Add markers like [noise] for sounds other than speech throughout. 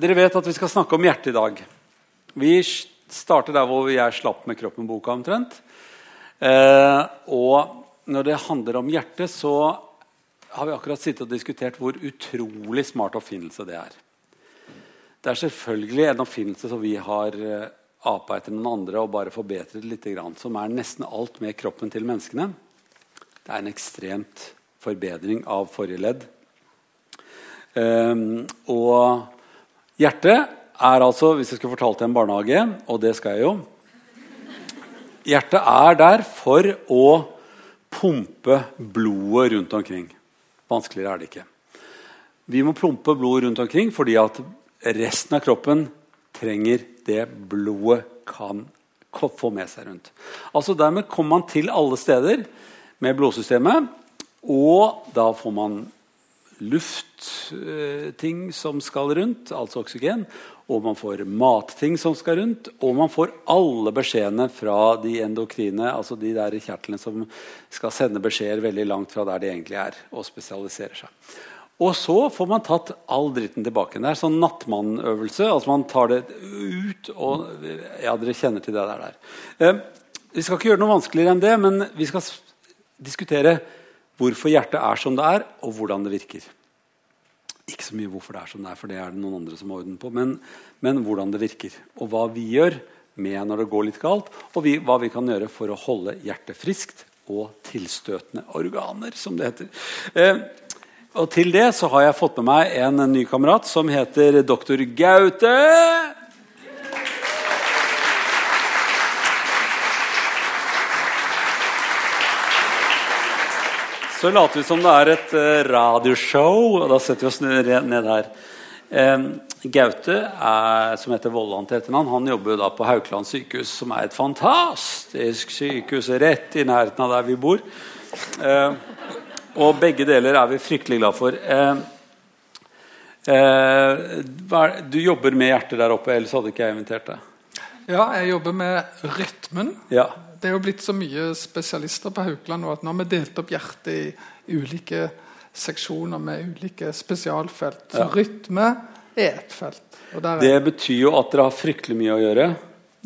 dere vet at vi skal snakke om hjertet i dag. Vi starter der hvor jeg slapp med kroppen-boka omtrent. Eh, og når det handler om hjertet, så har vi akkurat sittet og diskutert hvor utrolig smart oppfinnelse det er. Det er selvfølgelig en oppfinnelse som vi har eh, apa etter noen andre og bare forbedret litt, som er nesten alt med kroppen til menneskene. Det er en ekstremt forbedring av forrige ledd. Um, og hjertet er altså, hvis jeg skulle fortalt det i en barnehage, og det skal jeg jo Hjertet er der for å pumpe blodet rundt omkring. Vanskeligere er det ikke. Vi må pumpe blodet rundt omkring fordi at resten av kroppen trenger det blodet kan få med seg rundt. Altså Dermed kommer man til alle steder med blodsystemet, og da får man luftting eh, som skal rundt, altså oksygen. Og man får matting som skal rundt, og man får alle beskjedene fra de endokrine, altså de der kjertlene som skal sende beskjeder veldig langt fra der de egentlig er, og spesialiserer seg. Og så får man tatt all dritten tilbake. Det er sånn nattmannøvelse. altså Man tar det ut og Ja, dere kjenner til det der. Eh, vi skal ikke gjøre noe vanskeligere enn det, men vi skal diskutere hvorfor hjertet er som det er, og hvordan det virker. Ikke så mye hvorfor det er som det er, for det er det noen andre som har orden på, men, men hvordan det virker. Og hva vi gjør med når det går litt galt, og vi, hva vi kan gjøre for å holde hjertet friskt og tilstøtende organer, som det heter. Eh, og til det så har jeg fått med meg en ny kamerat som heter doktor Gaute. Så later vi som det er et uh, radioshow, og da setter vi oss ned her. Gaute, er, som heter Vollan til etternavn, han jobber da på Haukeland sykehus, som er et fantastisk sykehus rett i nærheten av der vi bor. Og begge deler er vi fryktelig glad for. Uh, du jobber med hjertet der oppe, ellers hadde ikke jeg invitert deg. Ja, jeg jobber med rytmen. Ja det er jo blitt så mye spesialister på Haukeland nå at nå har vi delt opp hjertet i ulike seksjoner med ulike spesialfelt. Så ja. rytme er ett felt. det betyr jo at dere har fryktelig mye å gjøre.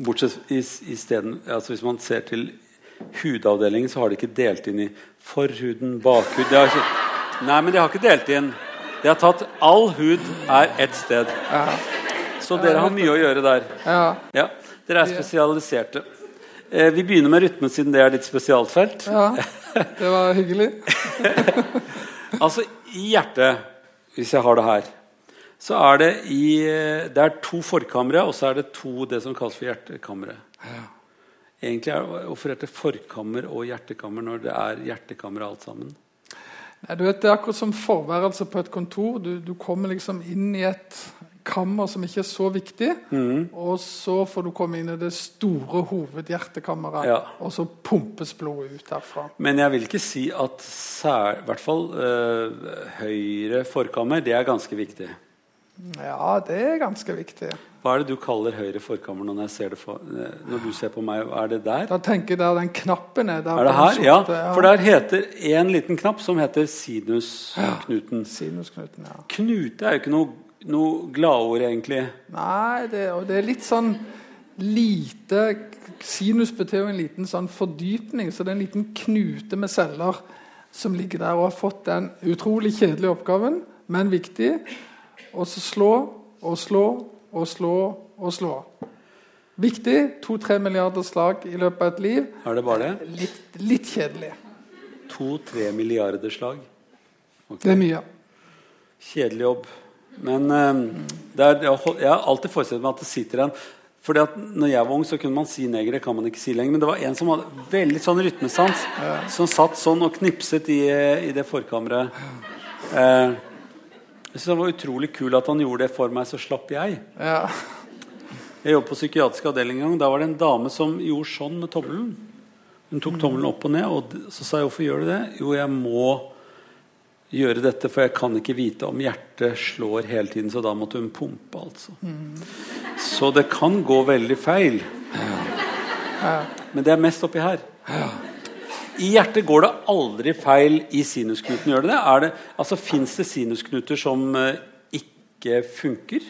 Bortsett i, i stedet, altså Hvis man ser til hudavdelingen, så har de ikke delt inn i forhuden, bakhud ikke, Nei, men de har ikke delt inn. De har tatt All hud er ett sted. Ja. Så dere har mye å gjøre der. Ja. ja. Dere er spesialiserte. Eh, vi begynner med rytmen, siden det er ditt spesialfelt. Ja, det var hyggelig. [laughs] altså, i hjertet, hvis jeg har det her, så er det i Det er to forkamre, og så er det to det som kalles for hjertekamre. Ja. Egentlig er Hvorfor heter det forkammer og hjertekammer når det er hjertekammer alt sammen? Nei, du vet, Det er akkurat som forværelse på et kontor. Du, du kommer liksom inn i et kammer som ikke er så viktig. Mm. Og så får du komme inn i det store hovedhjertekammeret, ja. og så pumpes blodet ut derfra. Men jeg vil ikke si at sær, i hvert fall øh, høyre forkammer det er ganske viktig. Ja, det er ganske viktig. Hva er det du kaller høyre forkammer når, for, eh, når du ser på meg? Er det der? Da tenker jeg der den knappen er. er det her? Ja, for der heter en liten knapp som heter sinusknuten. Ja, sinusknuten, ja. Knute er jo ikke noe noe gladord, egentlig? Nei, det, det, er litt sånn lite Sinus betyr jo en liten sånn fordypning, så det er en liten knute med celler som ligger der og har fått den utrolig kjedelige oppgaven, men viktig. Og så slå og slå og slå og slå. Viktig. To-tre milliarder slag i løpet av et liv. Er det bare det? Litt, litt kjedelig. To-tre milliarder slag? Okay. Det er mye. Kjedelig jobb. Men uh, er, jeg har alltid forestilt meg at det sitter en fordi at når jeg var ung, så kunne man si neger. Det kan man ikke si lenger. Men det var en som hadde veldig sånn rytmesans, ja. som satt sånn og knipset i, i det forkammeret. Eh, jeg synes det var utrolig kul at han gjorde det for meg, så slapp jeg. Ja. Jeg jobbet på psykiatrisk avdeling en gang. Da var det en dame som gjorde sånn med tommelen. Hun tok tommelen opp og ned, og så sa jeg hvorfor gjør du det? Jo, jeg må gjøre dette, for jeg kan ikke vite om hjertet slår hele tiden. Så da måtte hun pumpe, altså. Mm. Så det kan gå veldig feil. Ja. Men det er mest oppi her. Ja. I hjertet går det aldri feil i sinusknuten. Gjør det det? altså, Fins det sinusknuter som uh, ikke funker?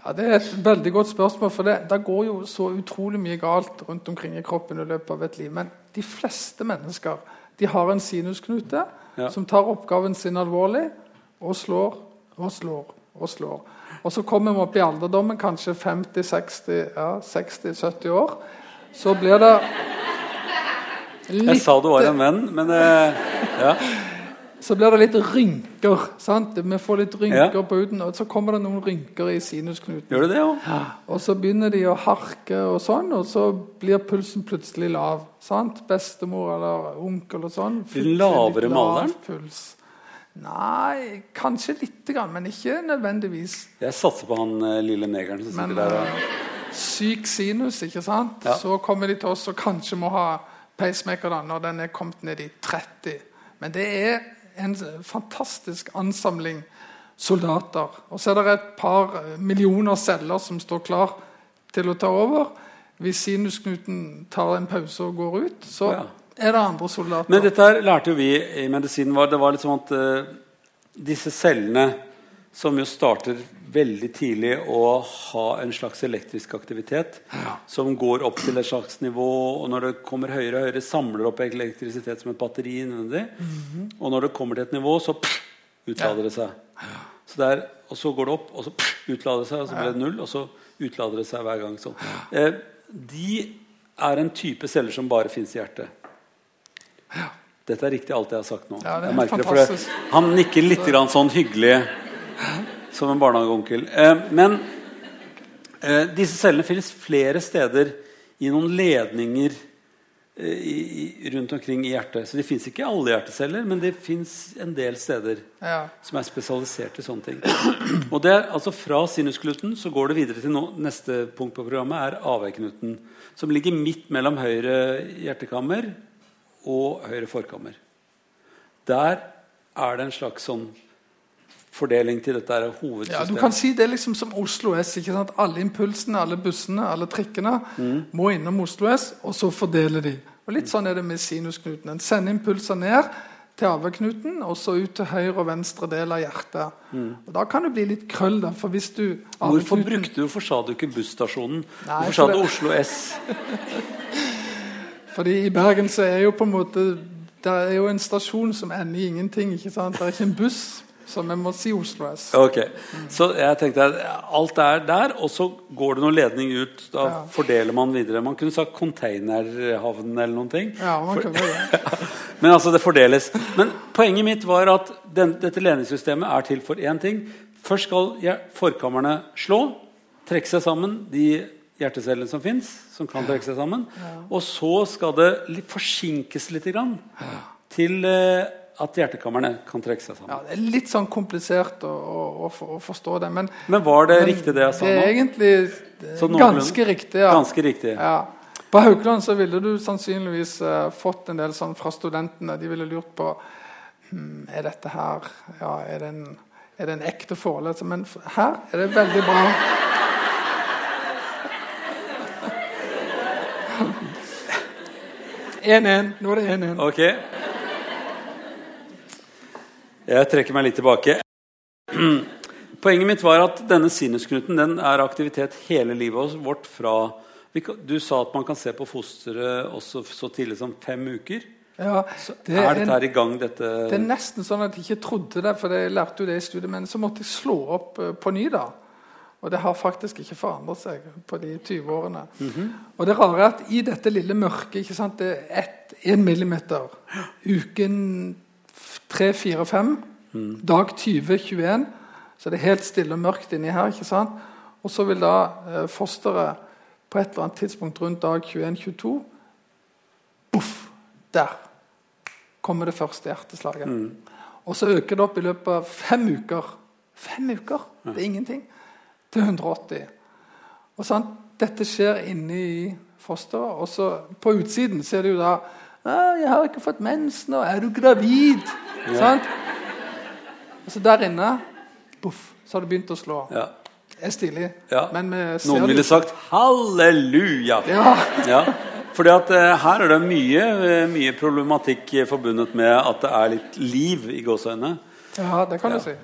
Ja, Det er et veldig godt spørsmål. For det, det går jo så utrolig mye galt rundt omkring i kroppen i løpet av et liv. Men de fleste mennesker de har en sinusknute Ja. som tar oppgaven sin alvorlig og slår og slår og slår. Og så kommer vi opp i alderdommen, kanskje 50-60, ja, 60-70 år. Så blir det Jeg sa du var en venn, men eh, ja. Så blir det litt rynker. sant? Vi får litt rynker Ja. på huden, og så kommer det noen rynker i sinusknuten. Gjør du det ja? Og så begynner de å harke, og sånn, og så blir pulsen plutselig lav. sant? Bestemor eller onkel og sånn. Lavere maleren? Puls. Nei, kanskje lite grann, men ikke nødvendigvis. Jeg satser på han eh, lille negeren som Men sitter der. og... eh, syk sinus, ikke sant? Ja. Så kommer de til oss og kanskje må ha pacemaker da, når den er kommet ned i 30. Men det er en fantastisk ansamling soldater. Og så er det et par eh, millioner celler som står klar til å ta over. Hvis sinusknuten tar en pause og går ut, så Ja. er det andre soldater. Men dette lærte jo vi i medisinen. Var, det var litt sånn at uh, disse cellene som jo starter veldig tidlig å ha en slags elektrisk aktivitet, som går opp til et slags nivå, og når det kommer høyere og høyere, samler opp elektrisitet som et batteri innvendig. Mhm. Og når det kommer til et nivå, så pff, utlader det seg. Så der, og så går det opp, og så pff, utlader det seg, og så blir det null, og så utlader det seg hver gang. Sånn. Eh, de er en type celler som bare fins i hjertet. Dette er riktig alt jeg har sagt nå. Ja, det jeg merker det, for det. Han nikker litt grann sånn hyggelig som en barnehageonkel. Eh, men eh, disse cellene finnes flere steder i noen ledninger eh, rundt omkring i hjertet. Så de fins ikke i alle hjerteceller, men det fins en del steder Ja. som er spesialisert i sånne ting. Og det er altså Fra sinuskluten så går det videre til no neste punkt på programmet er avveiknuten, som ligger midt mellom høyre hjertekammer og høyre forkammer. Der er det en slags sånn fordeling til dette her Ja, du kan si det er liksom som Oslo S. ikke sant? Alle impulsene, alle bussene, alle trikkene må innom Oslo S, og så fordeler de. Og Litt sånn er det med sinusknuten. En sender impulser ned til arveknuten, og så ut til høyre og venstre del av hjertet. Og Da kan det bli litt krøll, da, for hvis du Hvorfor brukte du, hvorfor sa du ikke busstasjonen? Nei, Hvorfor sa du det- Oslo S? [laughs] Fordi i Bergen så er jo på en måte Det er jo en stasjon som ender i ingenting. ikke sant? Det er ikke en buss, så jeg må si Oslo S. Ok, Så jeg tenkte at alt er der, og så går det noen ledning ut. Da Ja. fordeler man videre. Man kunne sagt containerhavn eller noen ting. Ja, man kunne det. [laughs] Men altså, det fordeles. Men poenget mitt var at den, dette ledningssystemet er til for én ting. Først skal forkammerne slå, trekke seg sammen, de hjertecellene som fins, som kan trekke seg sammen. Og så skal det forsinkes litt grann, til eh, at hjertekammerne kan trekke seg sammen. Ja, Det er litt sånn komplisert å, å, å, forstå det. Men Men var det Men riktig det jeg sa nå? Det er egentlig ganske riktig. ja. Ganske riktig. Ja. På Haukeland så ville du sannsynligvis uh, fått en del sånn fra studentene. De ville lurt på hm, Er dette her ja, er, det en, er det en ekte forelesning? Men her er det veldig bra. [laughs] En. Nå er det 1-1. Ok. Jeg trekker meg litt tilbake. Poenget mitt var at denne sinusknuten den er aktivitet hele livet vårt fra Du sa at man kan se på fosteret også så tidlig som fem uker. Ja, det er er dette her i gang, dette Det er nesten sånn at jeg ikke trodde det, for jeg lærte jo det i studiet, men så måtte jeg slå opp eh, på ny. da. Og det har faktisk ikke forandret seg på de 20 årene. Og det rare er at i dette lille mørket ikke sant, Det er ett- én millimeter. Uken 3, 4, 5. Dag 20, 21. Så det er helt stille og mørkt inni her. ikke sant? Og så vil da eh, fosteret på et eller annet tidspunkt rundt dag 21-22 Boff! Der kommer det første hjerteslaget. Og så øker det opp i løpet av fem uker. Fem uker! Det er ingenting. Til 180. Og sant? Dette skjer inni fosteret. Og så på utsiden ser du da «Ah, 'Jeg har ikke fått mens nå. Er du gravid?' Sant? Og så der inne Boff! Så har det begynt å slå. ja. Det er stilig. Ja. Noen ville sagt 'halleluja'. Ja. Ja, fordi at eh, her er det mye, eh, mye problematikk forbundet med at det er litt liv i gåseøynene. ja, det kan du si.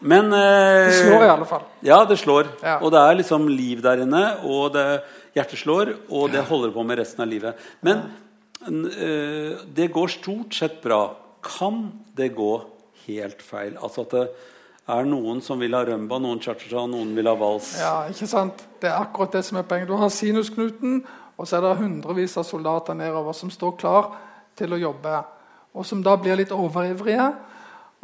Men eh, Det slår i alle fall. Ja, det slår. Ja. Og det er liksom liv der inne, og det, hjertet slår, og det holder på med resten av livet. Men det går stort sett bra. Kan det gå helt feil? Altså at det er noen som vil ha rømba, noen cha-cha-cha, noen vil ha vals. Ja, ikke sant? Det er akkurat det som er poenget. Du har sinusknuten, og så er det hundrevis av soldater nedover som står klar til å jobbe, og som da blir litt overivrige.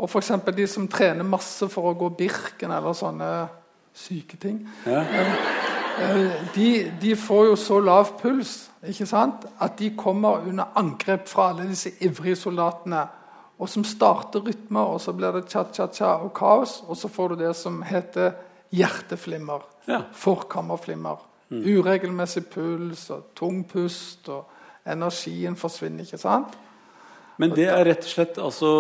Og f.eks. de som trener masse for å gå Birken eller sånne syke ting. Ja. Eh, De, de får jo så lav puls ikke sant? at de kommer under angrep fra alle disse ivrige soldatene. Og som starter rytmer, og så blir det cha-cha-cha og kaos. Og så får du det som heter hjerteflimmer. Ja. Forkammerflimmer. Uregelmessig puls og tung pust. Og energien forsvinner, ikke sant? Men det er rett og slett altså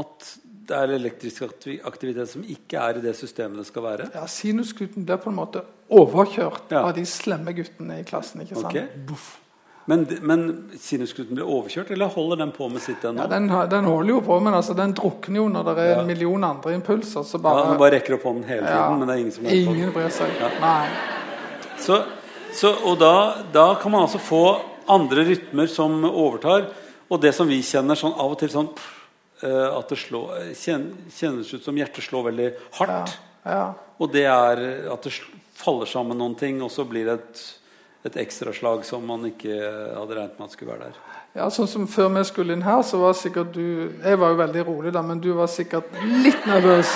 at det er elektrisk aktivitet som ikke er i det systemet det skal være? Ja, Sinusgutten blir på en måte overkjørt Ja. av de slemme guttene i klassen. ikke sant? Ok. Men, men sinusgutten blir overkjørt, eller holder den på med sitt ennå? Ja, den, den holder jo på, men altså, den drukner jo når det er Ja. en million andre impulser. Så Ja, Den bare rekker opp hånden hele tiden, men det er ingen som er ingen bryr seg. Nei. Så, så, og da, da kan man altså få andre rytmer som overtar. Og det som vi kjenner sånn av og til sånn eh, At det slår, kjen, kjennes ut som hjertet slår veldig hardt. ja. Og det er at det faller sammen noen ting, og så blir det et, et ekstraslag som man ikke hadde regnet med at skulle være der. ja, sånn som Før vi skulle inn her, så var sikkert du Jeg var jo veldig rolig, da, men du var sikkert litt nervøs.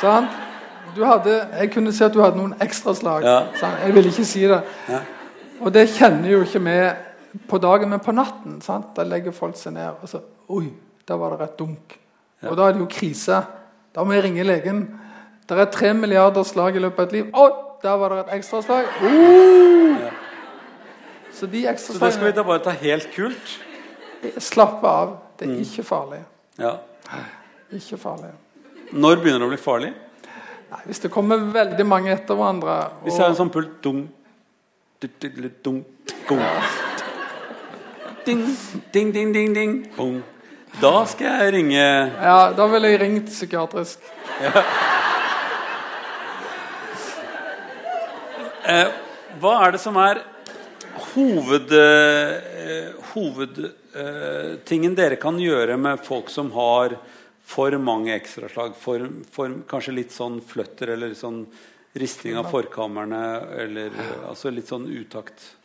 Sant? Du hadde, jeg kunne se at du hadde noen ekstraslag. Ja. sant? Jeg ville ikke si det. Ja. Og det kjenner jo ikke vi på dagen, men på natten. sant? Da legger folk seg ned og så Oi, der var det et dunk. Og da er det jo krise. Da må jeg ringe legen. Det er tre milliarder slag i løpet av et liv. Å, der var det et ekstraslag. Uh! Så de Så det skal vi da bare ta helt kult. Slappe av. Det er ikke farlig. Ja. Ikke farlig. Når begynner det å bli farlig? Nei, hvis det kommer veldig mange etter hverandre Hvis det er en sånn pult dum, dum, dum. dung. Ding, ding, ding, ding, ding. Bong. Da skal jeg ringe Ja, da ville jeg ringt psykiatrisk. Hva er det som er hoved, eh, hovedtingen dere kan gjøre med folk som har for mange ekstraslag? For, for kanskje litt sånn fløtter eller sånn risting av forkammerne eller eh, altså litt sånn utakt?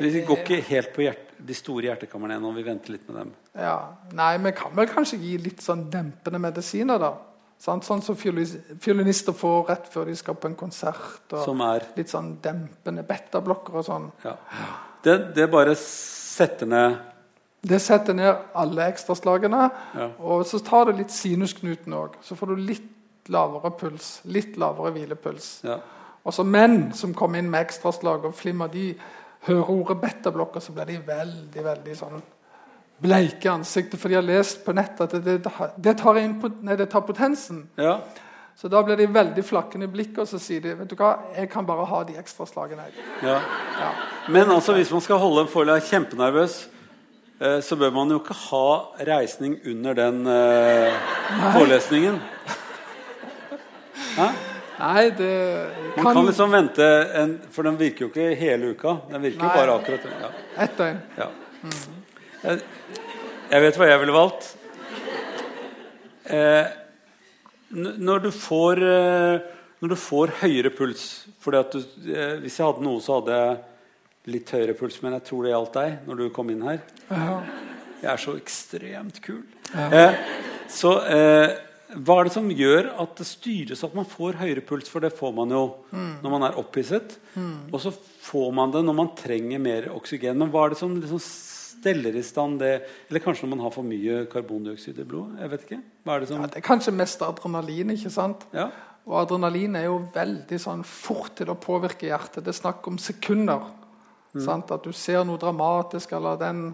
Vi går ikke helt på hjert, de store hjertekamrene ennå. Vi venter litt med dem. Ja. Nei, vi kan vel kanskje gi litt sånn dempende medisiner, da. Sånn som fiolinister får rett før de skal på en konsert. Som er Litt sånn dempende betablokker og sånn. ja. det, det bare setter ned Det setter ned alle ekstraslagene. Ja. Og så tar det litt sinusknuten òg. Så får du litt lavere puls. Litt lavere hvilepuls. ja. Og så menn som kommer inn med ekstraslag og flimmer, de hører ordet betablokker, så blir de veldig, veldig sånn bleike ansiktet. For de har lest på nettet at det, det, det, tar, nei, det tar potensen. ja. Så da blir de veldig flakkende i blikket, og så sier de vet du hva, jeg kan bare ha de ekstraslagene. jeg». ja. Ja. Men altså, hvis man skal holde en forelærer kjempenervøs, eh, så bør man jo ikke ha reisning under den eh, forelesningen. Hæ? Nei, det Man kan, kan liksom vente en, For den virker jo ikke hele uka. Den virker jo bare akkurat ja. ett døgn. Ja. Jeg, jeg vet hva jeg ville valgt. Eh, når, du får, eh, når du får høyere puls fordi at du, eh, Hvis jeg hadde noe, så hadde jeg litt høyere puls, men jeg tror det gjaldt deg når du kom inn her. Ja. Jeg er så ekstremt kul. Eh, så eh, hva er det som gjør at det styres at man får høyere puls? For det får man jo når man er opphisset. Og så får man det når man trenger mer oksygen. Men hva er det som liksom steller i stand det Eller kanskje når man har for mye karbondioksid i blodet? Jeg vet ikke. Hva er det som Ja, det er kanskje mest adrenalin, ikke sant? Ja. Og adrenalin er jo veldig sånn fort til å påvirke hjertet. Det er snakk om sekunder. Sant? At du ser noe dramatisk, eller den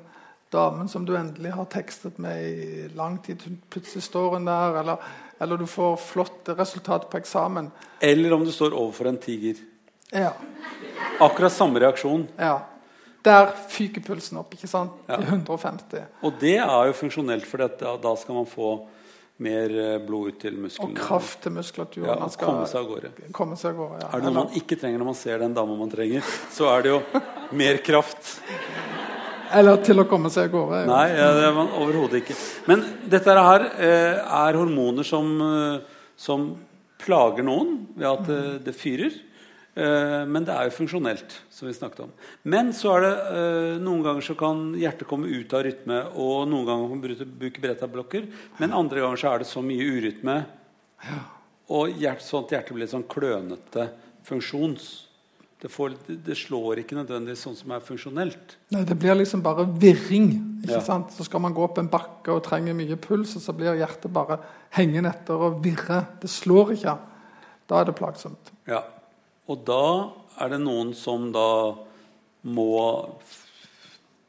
damen som du endelig har tekstet med i lang tid, plutselig står hun der, eller, eller du får flott resultat på eksamen. Eller om du står overfor en tiger. Ja. Akkurat samme reaksjon. ja. Der fyker pulsen opp, ikke sant? Ja. I 150. Og det er jo funksjonelt, for da, da skal man få mer eh, blod ut til Og kraft til muskulaturen. Ja, skal komme seg av gårde. komme seg av gårde. Ja. Er det noe man ikke trenger når man ser den dama man trenger, så er det jo mer kraft. Eller til å komme seg av gårde. Nei, ja, det er man overhodet ikke. Men dette her eh, er hormoner som, eh, som plager noen ved at det, det fyrer. Eh, men det er jo funksjonelt, som vi snakket om. Men så er det eh, noen ganger så kan hjertet komme ut av rytme, og noen ganger kan man bruke, beta-blokker, men andre ganger så er det så mye urytme, og hjert, sånn at hjertet blir sånn klønete funksjons. Det, får, det, det slår ikke nødvendigvis sånn som er funksjonelt. Nei, det blir liksom bare virring. ikke Ja. sant? Så skal man gå opp en bakke og trenger mye puls, og så blir hjertet bare hengende etter og virre. Det slår ikke. Da er det plagsomt. Ja. Og da er det noen som da må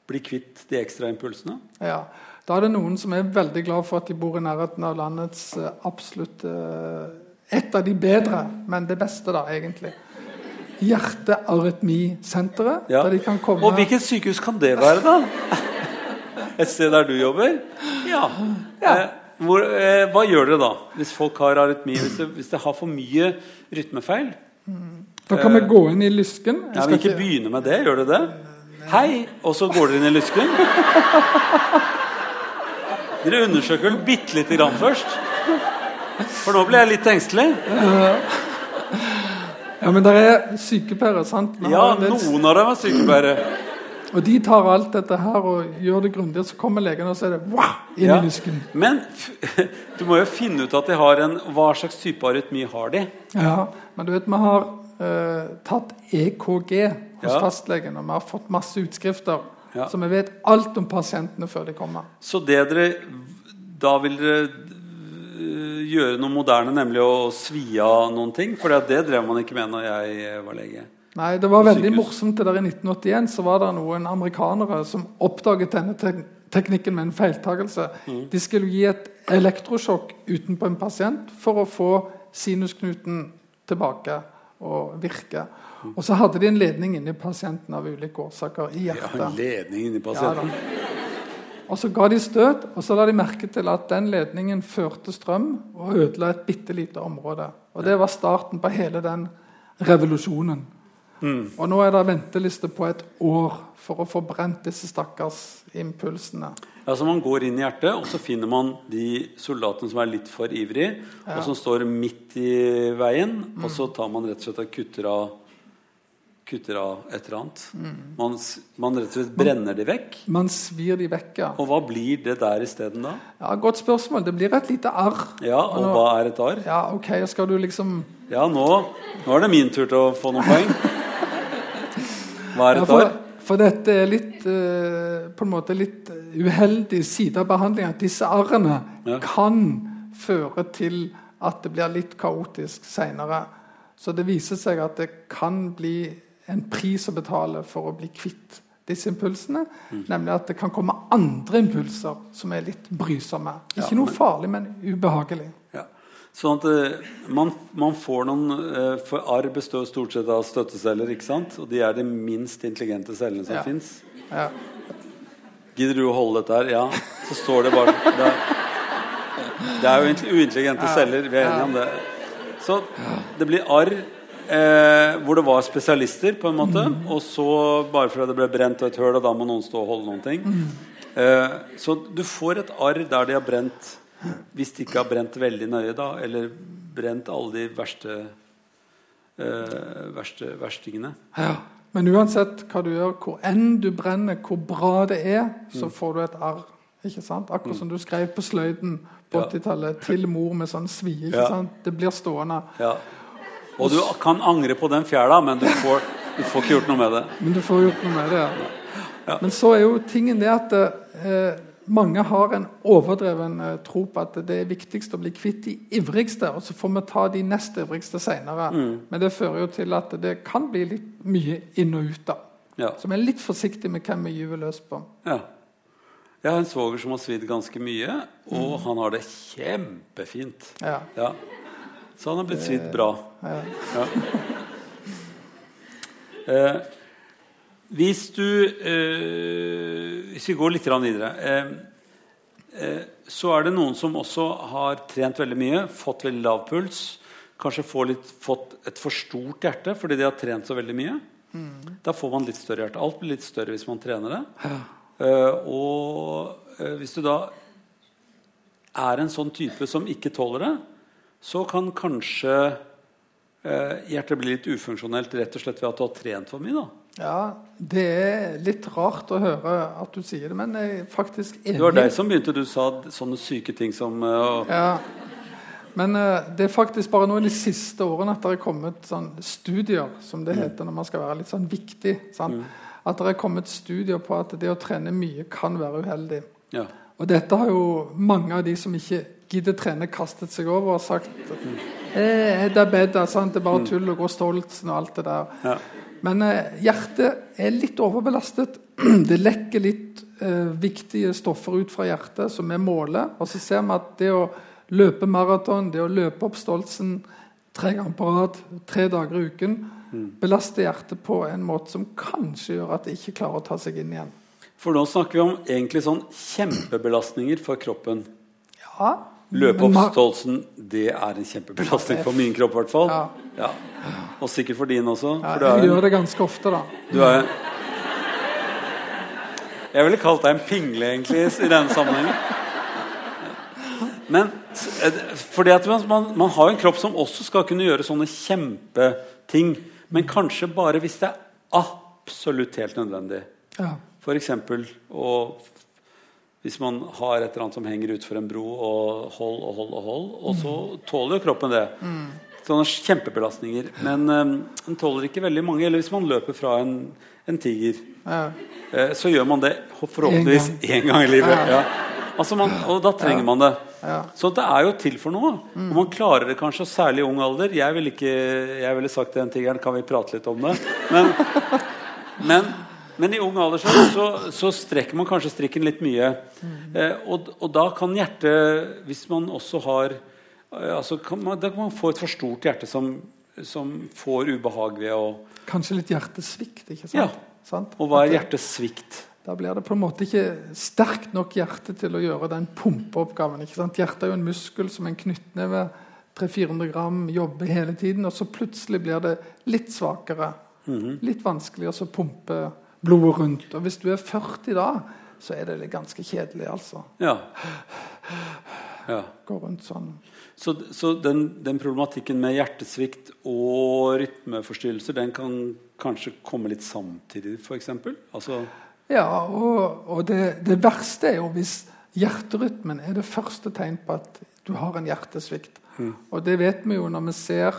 bli kvitt de ekstra impulsene. Ja. Da er det noen som er veldig glad for at de bor i nærheten av landets eh, absolutt eh, Et av de bedre, men det beste, da, egentlig. Hjertearytmisenteret. Ja. Der de kan komme Og hvilket sykehus kan det være, da? Et sted der du jobber? Ja. ja. hvor, eh, hva gjør dere da, hvis folk har arytmi? Hvis det, hvis det har for mye rytmefeil? Da kan vi gå inn i lysken. Jeg Ja, skal men ikke begynne med det. Gjør dere det? Hei! Og så går dere inn i lysken? Dere undersøker vel bitte lite grann først? For nå ble jeg litt engstelig. [laughs] Ja, men det er sykepleiere, sant? Vi Ja, litt... noen av dem er sykepleiere. Og de tar alt dette her og gjør det grundig, og så kommer legen og så er det wow, inn Ja. i lysken. Men [laughs] du må jo finne ut at de har en Hva slags type arytmi har de? Ja, men du vet, vi har eh, tatt EKG hos Ja. fastlegen, og vi har fått masse utskrifter. Ja. Så vi vet alt om pasientene før de kommer. Så det dere Da vil dere øh, gjøre noe moderne, nemlig å svi av noen ting? For det drev man ikke med når jeg eh, var lege. Nei, Det var veldig morsomt. det der I 1981 så var det noen amerikanere som oppdaget denne tek teknikken med en feiltagelse. Mm. De skulle gi et elektrosjokk utenpå en pasient for å få sinusknuten tilbake og virke. Og så hadde de en ledning inni pasienten av ulike årsaker i Ja, hjertet. en ledning inni pasienten. Ja, og så ga de støt, og så la de merke til at den ledningen førte strøm og ødela et bitte lite område. Og Det var starten på hele den revolusjonen. Mm. Og nå er det venteliste på et år for å få brent disse stakkars impulsene. Ja, så Man går inn i hjertet, og så finner man de soldatene som er litt for ivrige, og som står midt i veien. Og så tar man rett og slett og kutter av, kutter av et eller annet. Man, man rett og slett brenner de vekk. Man svir de vekk, ja. Og hva blir det der isteden da? ja. Godt spørsmål. Det blir et lite arr. Ja, Og hva er et arr? Ja, ok, skal du liksom Ja, nå, nå er det min tur til å få noen poeng. [laughs] Hva er Ja, et for, arr? for dette er litt uh, på en måte litt uheldig side av behandlingen. At disse arrene Ja. kan føre til at det blir litt kaotisk seinere. Så det viser seg at det kan bli en pris å betale for å bli kvitt disse impulsene. Mm. Nemlig at det kan komme andre impulser som er litt brysomme. Ikke Ja, noe men- farlig, men ubehagelig. Ja. Sånn at eh, man, man får noen eh, For arr består stort sett av støtteceller, ikke sant? Og de er de minst intelligente cellene som Ja. fins. Ja. Gidder du å holde dette her? Ja. Så står det bare Det er, det er jo uintelligente celler. Vi er enige om det. Så det blir arr eh, hvor det var spesialister, på en måte. Og så, bare fordi det ble brent og et høl, og da må noen stå og holde noen ting. Eh, så du får et arr der de har brent Hvis de ikke har brent veldig nøye, da, eller brent alle de verste, eh, verste verstingene. Ja. Men uansett hva du gjør, hvor enn du brenner, hvor bra det er, så får du et arr. Ikke sant? Akkurat som du skrev på sløyden på 80-tallet til mor med sånn svie. Ikke sant? Det blir stående. Ja. Og du kan angre på den fjæra, men du får, du får ikke gjort noe med det. Men du får gjort noe med det. Ja. Men så er jo tingen det at eh, mange har en overdreven eh, tro på at det er viktigst å bli kvitt de ivrigste, og så får vi ta de nest ivrigste seinere. Men det fører jo til at det kan bli litt mye inn og ut. da. Ja. Så vi er litt forsiktige med hvem vi gyver løs på. Ja. Jeg har en svoger som har svidd ganske mye, og han har det kjempefint. Ja. Ja. Så han har blitt svidd bra. Ja. Ja. Eh, hvis du eh, Hvis vi går litt videre eh, eh, så er det noen som også har trent veldig mye, fått veldig lav puls. Kanskje litt, fått et for stort hjerte fordi de har trent så veldig mye. Da får man litt større hjerte. Alt blir litt større hvis man trener det. Eh, og eh, hvis du da er en sånn type som ikke tåler det, så kan kanskje hjertet bli litt ufunksjonelt rett og slett ved at du har trent for mye. da. Ja, det er litt rart å høre at du sier det, men jeg er faktisk enig. Det var deg som begynte. Du sa sånne syke ting som eh, Ja. Men uh, det er faktisk bare nå i de siste årene at det er kommet sånn studier, som det heter når man skal være litt sånn viktig. Sant? At det er kommet studier på at det å trene mye kan være uheldig. ja. Og dette har jo mange av de som ikke gidder trene, kastet seg over og sagt eh, det er bedre, sant? det er bare tull og gå stolt og alt det der. Ja. Men eh, hjertet er litt overbelastet. [clears throat] Det lekker litt eh, viktige stoffer ut fra hjertet, som er målet. Og så ser vi at det å løpe maraton, det å løpe opp Stoltsen tre ganger på rad, tre dager i uken, belaster hjertet på en måte som kanskje gjør at det ikke klarer å ta seg inn igjen. For nå snakker vi om egentlig sånn kjempebelastninger for kroppen. Ja, Løpe men opp ma- Stoltsen, det er en kjempebelastning for min kropp i hvert fall. Ja. Ja. Og sikkert for din også. Ja, For du jeg er, gjør det ganske ofte, da. du er Jeg ville kalt deg en pingle, egentlig, i denne sammenhengen. Men eh, fordi at man, man, har en kropp som også skal kunne gjøre sånne kjempeting. Men kanskje bare hvis det er absolutt helt nødvendig. Ja. F.eks. og hvis man har et eller annet som henger utfor en bro, og hold og hold og hold, og så tåler jo kroppen det. Sånne kjempebelastninger. Men eh, den tåler ikke veldig mange. Eller hvis man løper fra en, en tiger, Ja. eh, så gjør man det forhåpentligvis én gang i livet. Ja. Altså man, og da trenger man det. Ja. Så det er jo til for noe. Og man klarer det kanskje, særlig i ung alder. Jeg ville ikke, jeg ville sagt til den tigeren Kan vi prate litt om det? Men, men, men i ung alder så, så, så strekker man kanskje strikken litt mye. Eh, og, og da kan hjertet, hvis man også har eh, altså kan man, Da kan man få et for stort hjerte som, som får ubehag ved å Kanskje litt hjertesvikt, ikke sant? Ja. Sant? Og hva er hjertesvikt? Da blir det på en måte ikke sterkt nok hjerte til å gjøre den pumpeoppgaven. ikke sant? Hjertet er jo en muskel som en knyttneve. 300-400 gram jobber hele tiden, og så plutselig blir det litt svakere. Litt vanskelig å pumpe blodet rundt. Og hvis du er 40 da, så er det litt ganske kjedelig, altså. Ja. [sighs] ja. Gå rundt sånn. Så, så den, den problematikken med hjertesvikt og rytmeforstyrrelser den kan kanskje komme litt samtidig, f.eks.? Altså, Ja, og, og det, det verste er jo hvis hjerterytmen er det første tegn på at du har en hjertesvikt. Og det vet vi jo når vi ser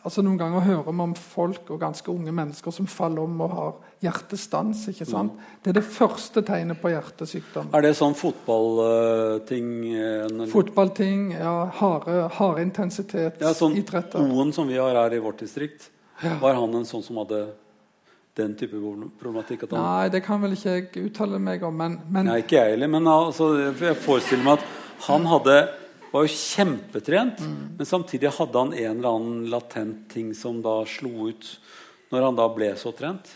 altså Noen ganger hører vi om folk og ganske unge mennesker som faller om og har hjertestans. ikke sant? Det er det første tegnet på hjertesykdom. er det sånn fotballting uh, Fotballting, ja, harde, harde intensitets ja, sånn idretter. Oen som vi har her i vårt distrikt, Ja. var han en sånn som hadde den type problematikk? At han, Nei, det kan vel ikke jeg uttale meg om, men, men Nei, ikke jeg heller, men altså, jeg forestiller meg at han hadde var jo kjempetrent, men samtidig hadde han en eller annen latent ting som da slo ut når han da ble så trent.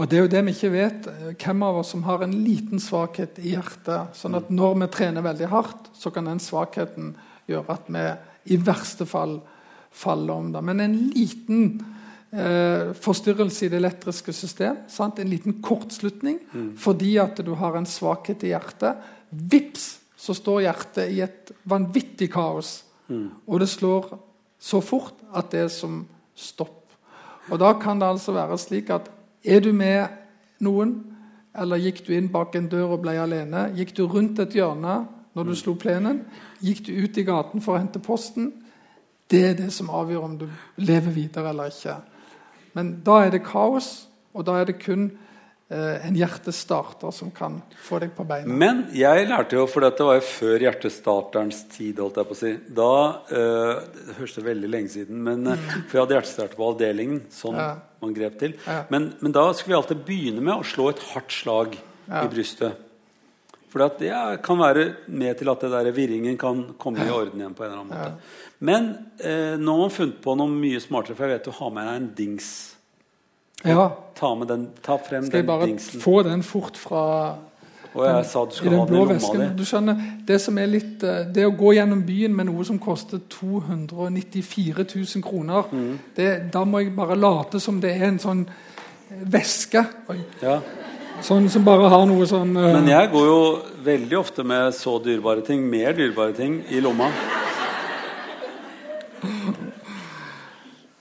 Og det er jo det vi ikke vet. Hvem av oss som har en liten svakhet i hjertet? Sånn at når vi trener veldig hardt, så kan den svakheten gjøre at vi i verste fall faller om det. Men en liten eh, forstyrrelse i det elektriske system, sant? en liten kortslutning, fordi at du har en svakhet i hjertet, vips, så står hjertet i et vanvittig kaos. Og det slår så fort at det er som stopp. Og da kan det altså være slik at er du med noen, eller gikk du inn bak en dør og ble alene, gikk du rundt et hjørne når du slo plenen, gikk du ut i gaten for å hente posten, det er det som avgjør om du lever videre eller ikke. Men da er det kaos, og da er det kun en hjertestarter som kan få deg på beina. Men jeg lærte jo, for dette var jo før hjertestarterens tid, holdt jeg på å si. Da eh, Det høres veldig lenge siden, men mm. for jeg hadde hjertestarter på avdelingen. Sånn Ja. man grep til. Ja. Men, men da skulle vi alltid begynne med å slå et hardt slag Ja. i brystet. For det kan være med til at det der virringen kan komme i orden igjen. på en eller annen måte. Men eh, nå har man funnet på noe mye smartere, for jeg vet du har med deg en dings. Ja, Ta, med den, ta frem skal jeg bare dingsen. få den fort fra Og jeg sa du den ha den i lomma di. Du skjønner, det som er litt eh, Det å gå gjennom byen med noe som koster 294 000 kroner, Mm. det, da må jeg bare late som det er en sånn veske. Ja. Sånn som bare har noe sånn uh... Men jeg går jo veldig ofte med så dyrebare ting, mer dyrebare ting, i lomma. [laughs]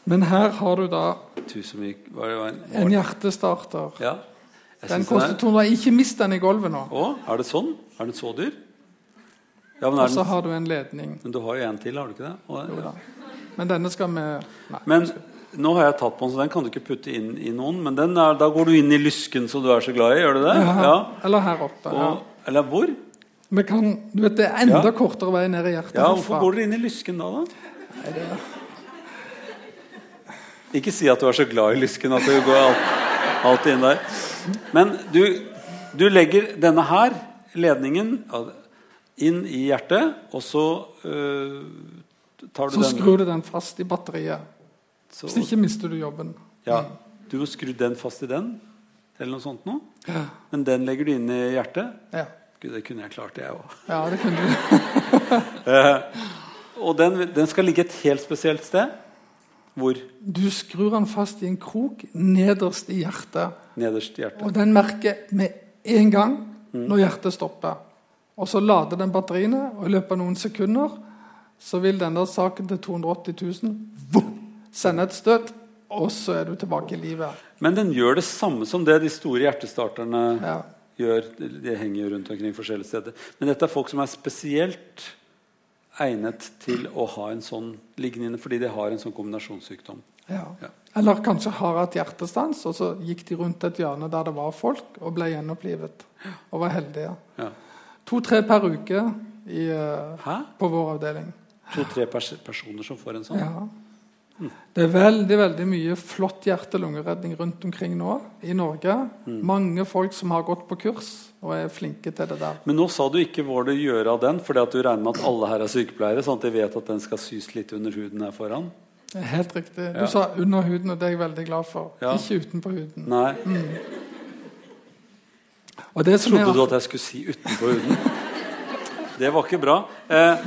Men her har du da Tusen mye var det var en, en hjertestarter. Ja. Den koster er- 200. Ikke mist den i gulvet nå. Å, er det sånn? Er den så dyr? Ja, men, Og så har du en ledning. men du har jo en til, har du ikke det? Og, ja. Men denne skal vi Nei. men nå har jeg tatt på den, så den kan du ikke putte inn i noen. Men den er, da går du inn i lysken som du er så glad i, gjør du det? Ja, Eller her oppe. Ja. Og, eller hvor? Kan, du vet, Det er enda Ja. kortere vei ned i hjertet. Ja. Hvorfor går dere inn i lysken da, da? Nei, det er- Ikke si at du er så glad i lysken at du går alt, alltid inn der. Men du, du legger denne her, ledningen, inn i hjertet, og så øh, tar du Så den skrur du den fast i batteriet. så, Hvis ikke mister du jobben. ja, Du må skru den fast i den, eller noe sånt noe. Ja, Men den legger du inn i hjertet. ja. Gud, det kunne jeg klart, jeg òg. ja det kunne du. [laughs] Og den, den skal ligge et helt spesielt sted. Hvor? Du skrur den fast i en krok nederst i hjertet. Nederst i hjertet. Og den merker med en gang når hjertet stopper. Og så lader den batteriene, og i løpet av noen sekunder så vil denne saken til 280 000 vup, sende et støt, og så er du tilbake i livet. Men den gjør det samme som det de store hjertestarterne Ja. gjør. De henger rundt omkring forskjellige steder. Men dette er folk som er spesielt egnet til å ha en sånn lignende fordi de har en sånn kombinasjonssykdom. Ja. Ja. Eller kanskje har hatt hjertestans, og så gikk de rundt et hjørne der det var folk, og ble gjenopplivet. Og var heldige. Ja. To-tre per uke i, eh, på vår avdeling. To-tre pers personer som får en sånn? Ja. Det er veldig veldig mye flott hjerte-lungeredning rundt omkring nå i Norge. Mange folk som har gått på kurs og er flinke til det der. Men nå sa du ikke hva du gjør av den, fordi at du regner med at alle her er sykepleiere, sånn at de vet at den skal sys litt under huden her foran? Helt riktig. Du Ja. sa under huden, og det er jeg veldig glad for. Ja. Ikke utenpå huden. Nei. Som Trodde du er, at jeg skulle si utenpå huden? [laughs] Det var ikke bra. Eh,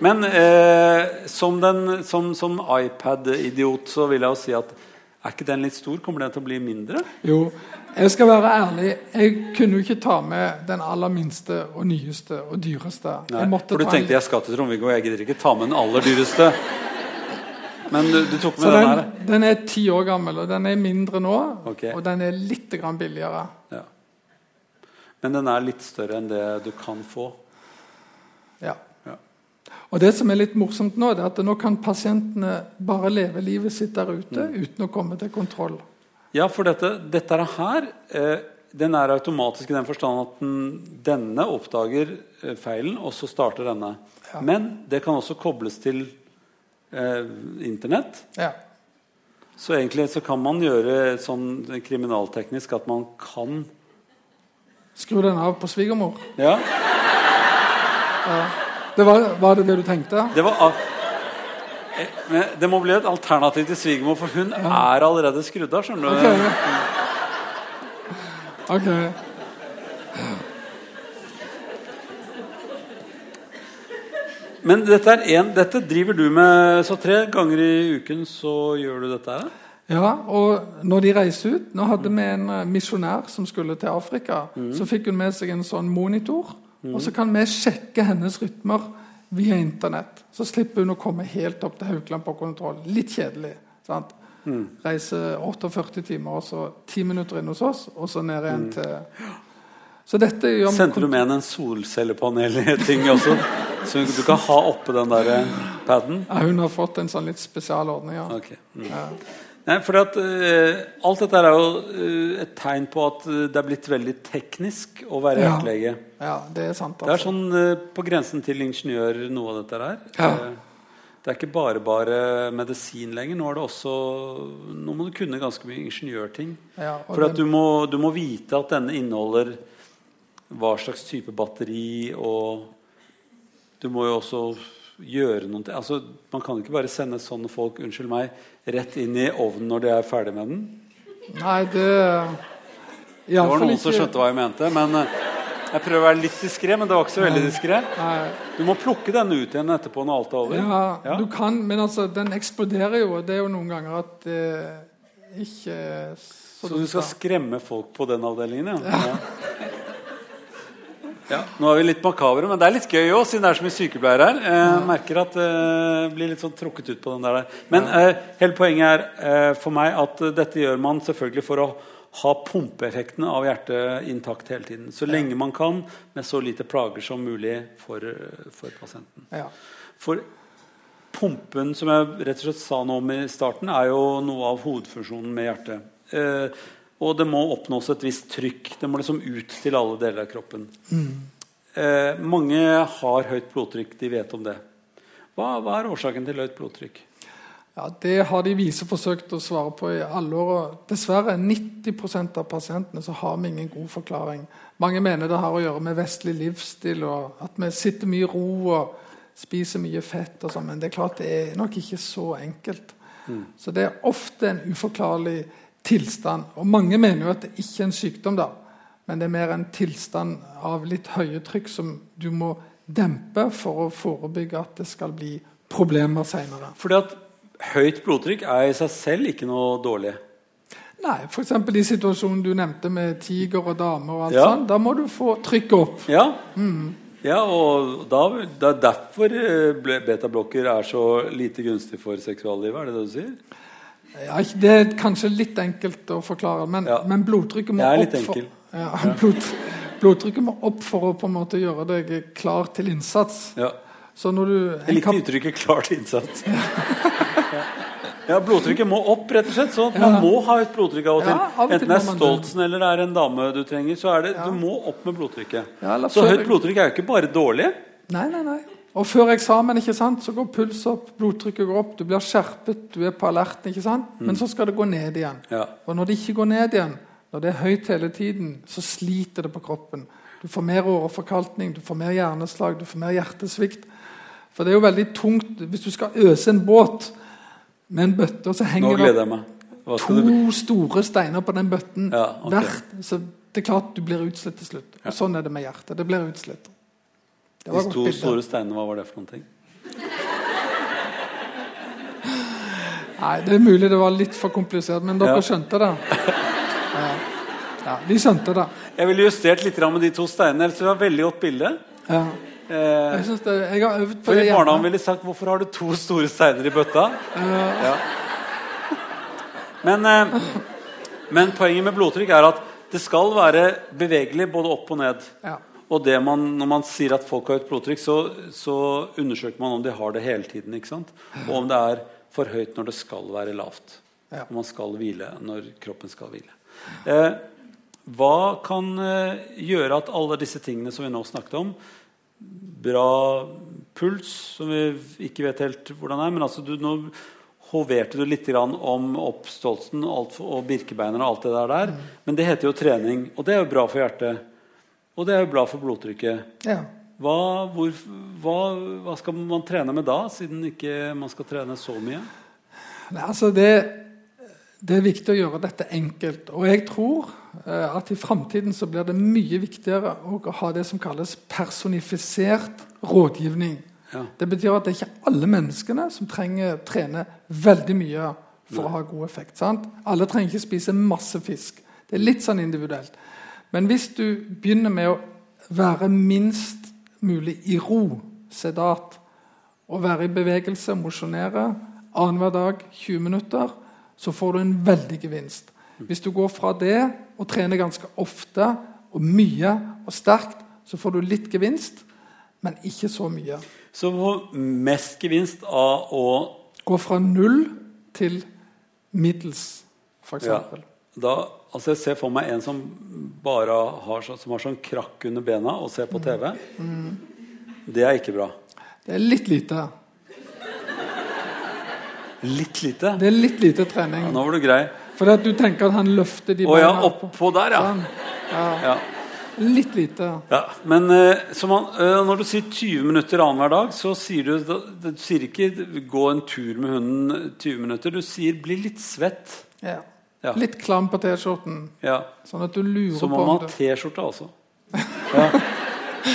men eh, som, den- som, som iPad-idiot så vil jeg jo si at er ikke den litt stor? Kommer den til å bli mindre? jo, jeg skal være ærlig. Jeg kunne jo ikke ta med den aller minste og nyeste og dyreste. Nei, for du en- tenkte jeg skal til Trond-Viggo, jeg gidder ikke ta med den aller dyreste. Men du, du tok med Så den, den, her? den er ti år gammel, og den er mindre nå. Okay. Og den er litt grann billigere. Ja. Men den er litt større enn det du kan få. Og det som er litt morsomt nå, det er at nå kan pasientene bare leve livet sitt der ute Mm. uten å komme til kontroll. Ja, for dette, dette er her eh, den er automatisk i den forstand at den, denne oppdager eh, feilen, og så starter denne. Ja. Men det kan også kobles til eh, Internett. Ja. Så egentlig så kan man gjøre sånn kriminalteknisk at man kan Skru den av på svigermor. Ja. Ja, Det var, var det det du tenkte? det var Eh, men Det må bli et alternativ til svigermor, for hun er allerede skrudd av. skjønner du? Ok. okay. Men dette, en, dette driver du med så tre ganger i uken. Så gjør du dette her? Ja, og når de reiser ut Nå hadde vi en misjonær som skulle til Afrika. Så fikk hun med seg en sånn monitor. Og så kan vi sjekke hennes rytmer via Internett. Så slipper hun å komme helt opp til Haukeland på kontroll. Litt kjedelig. sant? Reise 48 timer, og så 10 minutter inn hos oss, og så ned igjen til Så dette gjør Sendte du med henne en solcellepanel-ting også? Så du kan ha oppe den der paden? Ja, hun har fått en sånn litt spesialordning, ja. Okay. Mm. ja. Nei, for at uh, Alt dette er jo uh, et tegn på at eh, det er blitt veldig teknisk å være Ja. hjertelege. Ja, det er sant. Det er Altså. sånn uh, på grensen til ingeniør, noe av dette her. Ja. Det er ikke bare bare medisin lenger. Nå er det også Nå må du kunne ganske mye ingeniørting. Ja, For at du må, du må vite at denne inneholder hva slags type batteri, og du må jo også gjøre noe altså, Man kan ikke bare sende sånne folk unnskyld meg, rett inn i ovnen når de er ferdig med den. Nei, det Det var noen som skjønte hva jeg mente, men, eh, Jeg prøver å være litt diskré, men det var ikke så veldig diskré. Du må plukke den ut igjen etterpå når alt er over. Ja, Ja. du kan, men altså, den eksploderer jo. og Det er jo noen ganger at det ikke så, Så du skal skremme folk på den avdelingen, ja? ja. Ja, Nå er vi litt makabre, men det er litt gøy òg, siden det er så mye sykepleiere her. Jeg merker at det blir litt sånn trukket ut på den der. Men eh, hele poenget er eh, for meg at eh, dette gjør man selvfølgelig for å ha pumpeeffekten av hjertet intakt hele tiden. Så lenge man kan, med så lite plager som mulig for, eh, for pasienten. Ja. For pumpen, som jeg rett og slett sa noe om i starten, er jo noe av hovedfunksjonen med hjertet. Eh, og det må oppnås et visst trykk. Det må liksom ut til alle deler av kroppen. Eh, mange har høyt blodtrykk. De vet om det. Hva, hva er årsaken til høyt blodtrykk? Ja, Det har de vise forsøkt å svare på i alle år. og Dessverre 90% av pasientene så har vi ingen god forklaring. Mange mener det har å gjøre med vestlig livsstil og at vi sitter mye i ro og spiser mye fett. og sånn, Men det er klart det er nok ikke så enkelt. Så det er ofte en uforklarlig tilstand. Og mange mener jo at det ikke er en sykdom, da. Men det er mer en tilstand av litt høye trykk som du må dempe for å forebygge at det skal bli problemer seinere. Fordi at høyt blodtrykk er i seg selv ikke noe dårlig. Nei, f.eks. i situasjonen du nevnte med tiger og dame. og alt Ja. sånt, Da må du få trykket opp. Ja, ja og da, det er derfor eh, betablokker er så lite gunstig for seksuallivet. Er det det du sier? Ja, det er kanskje litt enkelt å forklare, men, Ja. men blodtrykket må opp. for, ja, [laughs] blod, blodtrykket må opp for å på en måte gjøre deg klar til innsats. Ja. Så når du Jeg likte uttrykket 'klar til innsats'. [laughs] Ja, Blodtrykket må opp, rett og slett. Så man Ja. må ha høyt blodtrykk av og til. Ja, av og Enten det er. Stoltsen eller det er en dame du trenger. Så er det, Ja. Du må opp med blodtrykket. Ja, så høyt blodtrykk er jo ikke bare dårlig. Nei, nei, nei. Og før eksamen ikke sant, så går puls opp, blodtrykket går opp, du blir skjerpet, du er på alerten. ikke sant? Men så skal det gå ned igjen. Ja. Og når det ikke går ned igjen, når det er høyt hele tiden, så sliter det på kroppen. Du får mer åreforkalkning, du får mer hjerneslag, du får mer hjertesvikt. For det er jo veldig tungt hvis du skal øse en båt med en bøtte, og så henger det to store steiner på den bøtten Ja, okay. hvert. Så det er klart du blir utslitt til slutt. Og sånn er det med hjertet. Det blir utslitt. De to store steinene, hva var det for noen ting? Nei, Det er mulig det var litt for komplisert, men dere Ja. skjønte det. Ja. ja, De skjønte det. Jeg ville justert litt med de to steinene. ellers det var et veldig godt bilde. Ja. Eh, Jeg, det, jeg har øvd på det ville sagt 'Hvorfor har du to store steiner i bøtta?' Ja. Men, eh, men poenget med blodtrykk er at det skal være bevegelig både opp og ned. Ja. Og det man, når man sier at folk har høyt blodtrykk, så, så undersøker man om de har det hele tiden. Og om det er for høyt når det skal være lavt. Ja. Når man skal hvile, når kroppen skal hvile. Eh, hva kan eh, gjøre at alle disse tingene som vi nå snakket om Bra puls, som vi ikke vet helt hvordan er. Men altså du, nå hoverte du litt grann om oppståelsen og, og birkebeinerne og alt det der. der. Men det heter jo trening, og det er jo bra for hjertet. Og det er jo bra for blodtrykket. Ja. Hva, hvor, hva, hva skal man trene med da, siden ikke man skal trene så mye? Nei, altså det, det er viktig å gjøre dette enkelt. Og jeg tror eh, at i framtiden så blir det mye viktigere å ha det som kalles personifisert rådgivning. Ja. Det betyr at det er ikke alle menneskene som trenger trene veldig mye for å ha god effekt. sant? Alle trenger ikke spise masse fisk. Det er litt sånn individuelt. Men hvis du begynner med å være minst mulig i ro, sedat, og være i bevegelse, mosjonere annenhver dag 20 minutter, så får du en veldig gevinst. Hvis du går fra det og trener ganske ofte og mye og sterkt, så får du litt gevinst, men ikke så mye. Så hvor mest gevinst av å Gå fra null til middels, f.eks. ja, da, altså Jeg ser for meg en som bare har, som har sånn krakk under bena og ser på TV. Det er ikke bra. Det er litt lite. Litt lite. Det er litt lite trening. Ja, nå var du grei. At du tenker at han løfter de Å ja, oppå der, ja. Sånn. Ja, ja. litt lite. ja. Men så man, eh, når du sier 20 minutter annenhver dag, så sier du, da, du sier ikke 'gå en tur med hunden 20 minutter'. Du sier 'bli litt svett'. Ja. Ja. Litt klam på T-skjorten, Ja. sånn at du lurer Så må på man ha T-skjorte, altså.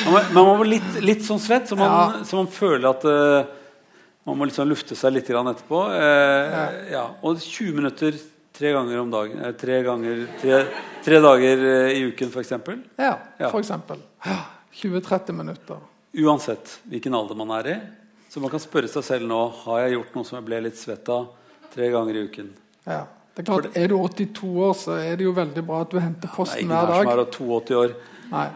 Man må, man må være litt, litt sånn svett, så man, Ja. så man føler at uh, man må liksom lufte seg litt grann etterpå. Uh, ja. Og 20 minutter tre ganger om dagen. Eh, tre, ganger, tre, tre dager uh, i uken, f.eks. Ja, Ja. Ja, 20-30 minutter. Uansett hvilken alder man er i. Så man kan spørre seg selv nå har jeg gjort noe som jeg ble litt svett av tre ganger i uken. Ja. Det er klart, Er du 82 år, så er det jo veldig bra at du henter posten hver dag. Nei, ingen er som er 82 år. Nei.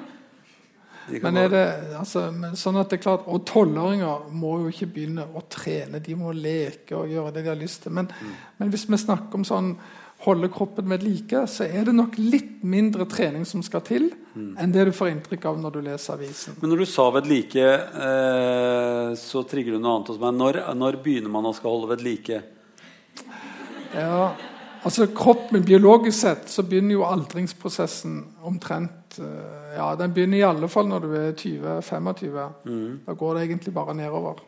Men er det, altså, men sånn at det er klart, Og tolvåringer må jo ikke begynne å trene. De må leke og gjøre det de har lyst til. Men, Mm. men hvis vi snakker om sånn holde kroppen ved like, så er det nok litt mindre trening som skal til, Mm. enn det du får inntrykk av når du leser avisen. Men når du sa vedlike, eh, så trigger du noe annet hos meg. Når, når begynner man å skal holde ved like? Ja, altså kroppen, Biologisk sett så begynner jo aldringsprosessen omtrent eh, Ja, den begynner i alle fall når du er 20-25. Mm. Da går det egentlig bare nedover.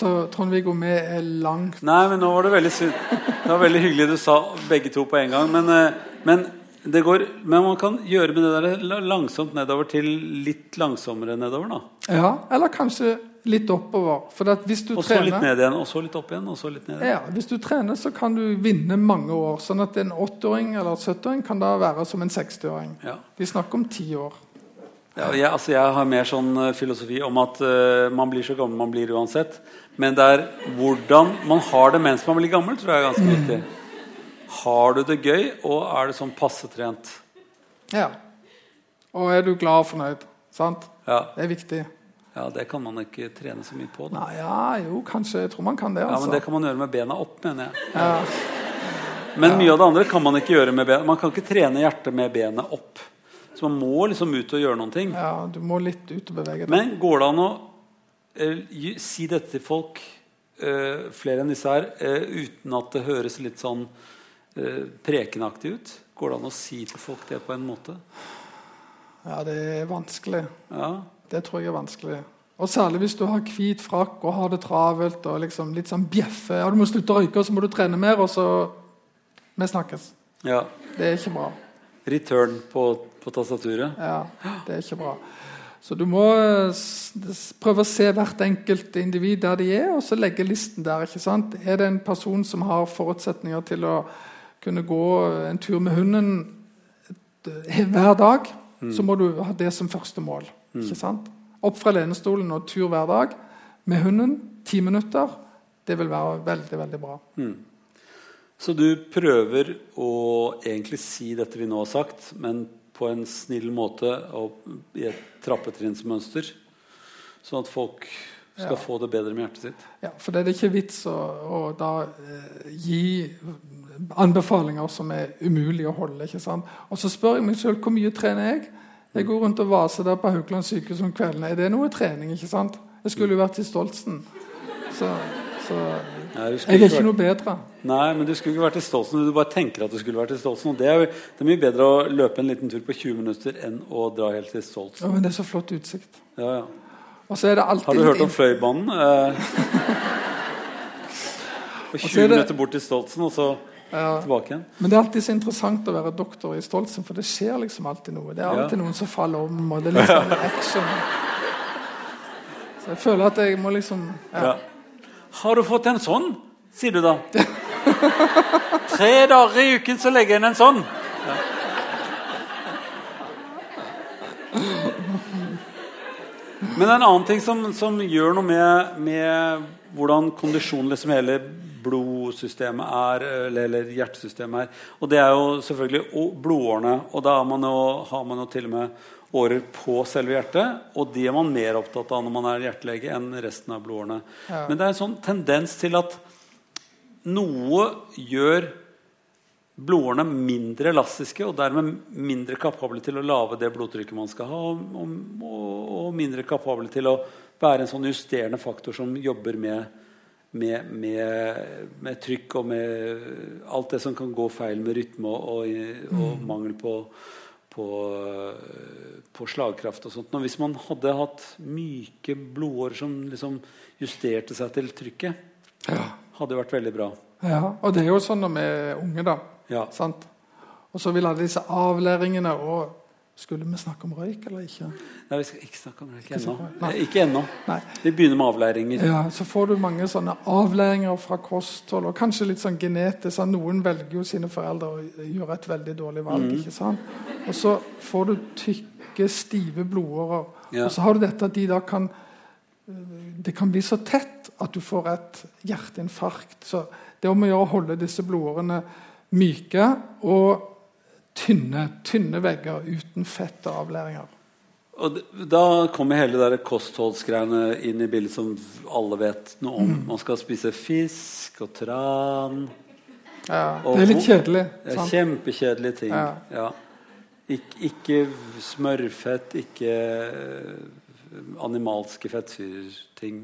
Så Trond-Viggo, vi er langt Nei, men nå var det veldig. Det var veldig hyggelig du sa begge to på en gang. Men, eh, men, det går, men man kan gjøre med det der langsomt nedover til litt langsommere nedover. da. Ja, eller kanskje litt oppover. Og så litt ned igjen, og så litt opp igjen, og så litt ned igjen. ja, hvis du trener, så kan du vinne mange år. Sånn at en 80-åring eller 70-åring kan da være som en 60-åring. Ja. Vi snakker om ti år. Ja, jeg, altså jeg har mer sånn eh, filosofi om at uh, man blir så gammel man blir uansett. Men det er hvordan man har det mens man blir gammel, tror jeg er ganske viktig. Har du det gøy, og er du sånn passe trent? Ja. Og er du glad og fornøyd? Sant? Ja, Det er viktig. ja, det kan man ikke trene så mye på. Da. Nei, ja, jo, kanskje. Jeg tror man kan det, Ja, altså. men Det kan man gjøre med bena opp, mener jeg. Ja. Men mye av det andre kan man ikke gjøre med bena. Man kan ikke trene hjertet med benet opp. Så man må liksom ut og gjøre noen ting. ja, du må litt ut og bevege deg. Men går det an å eh, si dette til folk, eh, flere enn disse her, eh, uten at det høres litt sånn prekenaktig ut? Går det an å si til folk det på en måte? Ja, det er vanskelig. Ja. Det tror jeg er vanskelig. Og særlig hvis du har hvit frakk og har det travelt og liksom litt sånn bjeffe. Ja, du må slutte å røyke, og så må du trene mer, og så Vi snakkes. ja. Det er ikke bra. Return på, på tastaturet. Ja, det er ikke bra. Så du må eh, prøve å se hvert enkelt individ der de er, og så legge listen der. ikke sant? Er det en person som har forutsetninger til å kunne gå en tur med hunden hver dag, så må du ha det som første mål. ikke sant? Opp fra lenestolen og tur hver dag med hunden. Ti minutter. Det vil være veldig, veldig bra. Så du prøver å egentlig si dette vi nå har sagt, men på en snill måte og i et trappetrinnsmønster, sånn at folk skal Ja. få det bedre med hjertet sitt. Ja, For det er ikke vits å, å da eh, gi anbefalinger som er umulige å holde. ikke sant? Og så spør jeg meg sjøl hvor mye trener jeg? Jeg går rundt og vaser der på Haukeland sykehus om kveldene. Er det noe trening? ikke sant? Jeg skulle jo vært i Stoltsen. Så, så Nei, jeg er ikke vært- noe bedre. Nei, men du skulle ikke vært i Stoltsen. Du bare tenker at du skulle vært i Stoltsen. Og det er, det er mye bedre å løpe en liten tur på 20 minutter enn å dra helt til Ja, men det er så flott utsikt. Ja, ja. Og så er det alltid Har du hørt om Fløibanen? [laughs] Eh, på 20 er det- minutter bort til Stoltsen, og så Ja. tilbake igjen. Men det er alltid så interessant å være doktor i Stoltsen, for det skjer liksom alltid noe. Det er Ja. alltid noen som faller om, og det er liksom [laughs] action. Så jeg føler at jeg må liksom ja. Ja. Har du fått en sånn? sier du da. [laughs] Tre dager i uken så legger jeg inn en sånn. Men en annen ting som, som gjør noe med, med hvordan kondisjonen liksom hele blodsystemet er, eller, eller hjertesystemet er. Og det er jo selvfølgelig blodårene. Og da man, jo, har man jo til og med årer på selve hjertet. Og de er man mer opptatt av når man er hjertelege, enn resten av blodårene. Ja. Men det er en sånn tendens til at noe gjør blodårene mindre elastiske og dermed mindre kapable til å lage det blodtrykket man skal ha, og, og, og mindre kapable til å være en sånn justerende faktor som jobber med, med, med, med trykk og med alt det som kan gå feil med rytme og, og, og mangel på, på, på slagkraft og sånt. Og hvis man hadde hatt myke blodårer som liksom justerte seg til trykket, hadde det vært veldig bra. ja. Og det er jo sånn når vi er unge, da. Ja. Sant? Og så vil alle disse avlæringene og Skulle vi snakke om røyk eller ikke? Nei, vi skal ikke snakke om røyk ennå. nei. Ikke ennå. Vi begynner med avlæringer. Ja, Så får du mange sånne avlæringer fra kosthold, og kanskje litt sånn genetisk. sånn, Noen velger jo sine foreldre og gjør et veldig dårlig valg. ikke sant? Og så får du tykke, stive blodårer. Ja. Og så har du dette at de da kan Det kan bli så tett at du får et hjerteinfarkt. Så det om å gjøre å holde disse blodårene myke og tynne. Tynne vegger uten fett og avlæringer. Og Da kommer hele det kostholdsgreiene inn i bildet som alle vet noe om. Mm. Man skal spise fisk og tran. Ja, Og det er litt kjedelig. Sant? kjempekjedelige ting. Ja. Ja. Ik ikke smørfett, ikke eh, animalske fettsyrer-ting.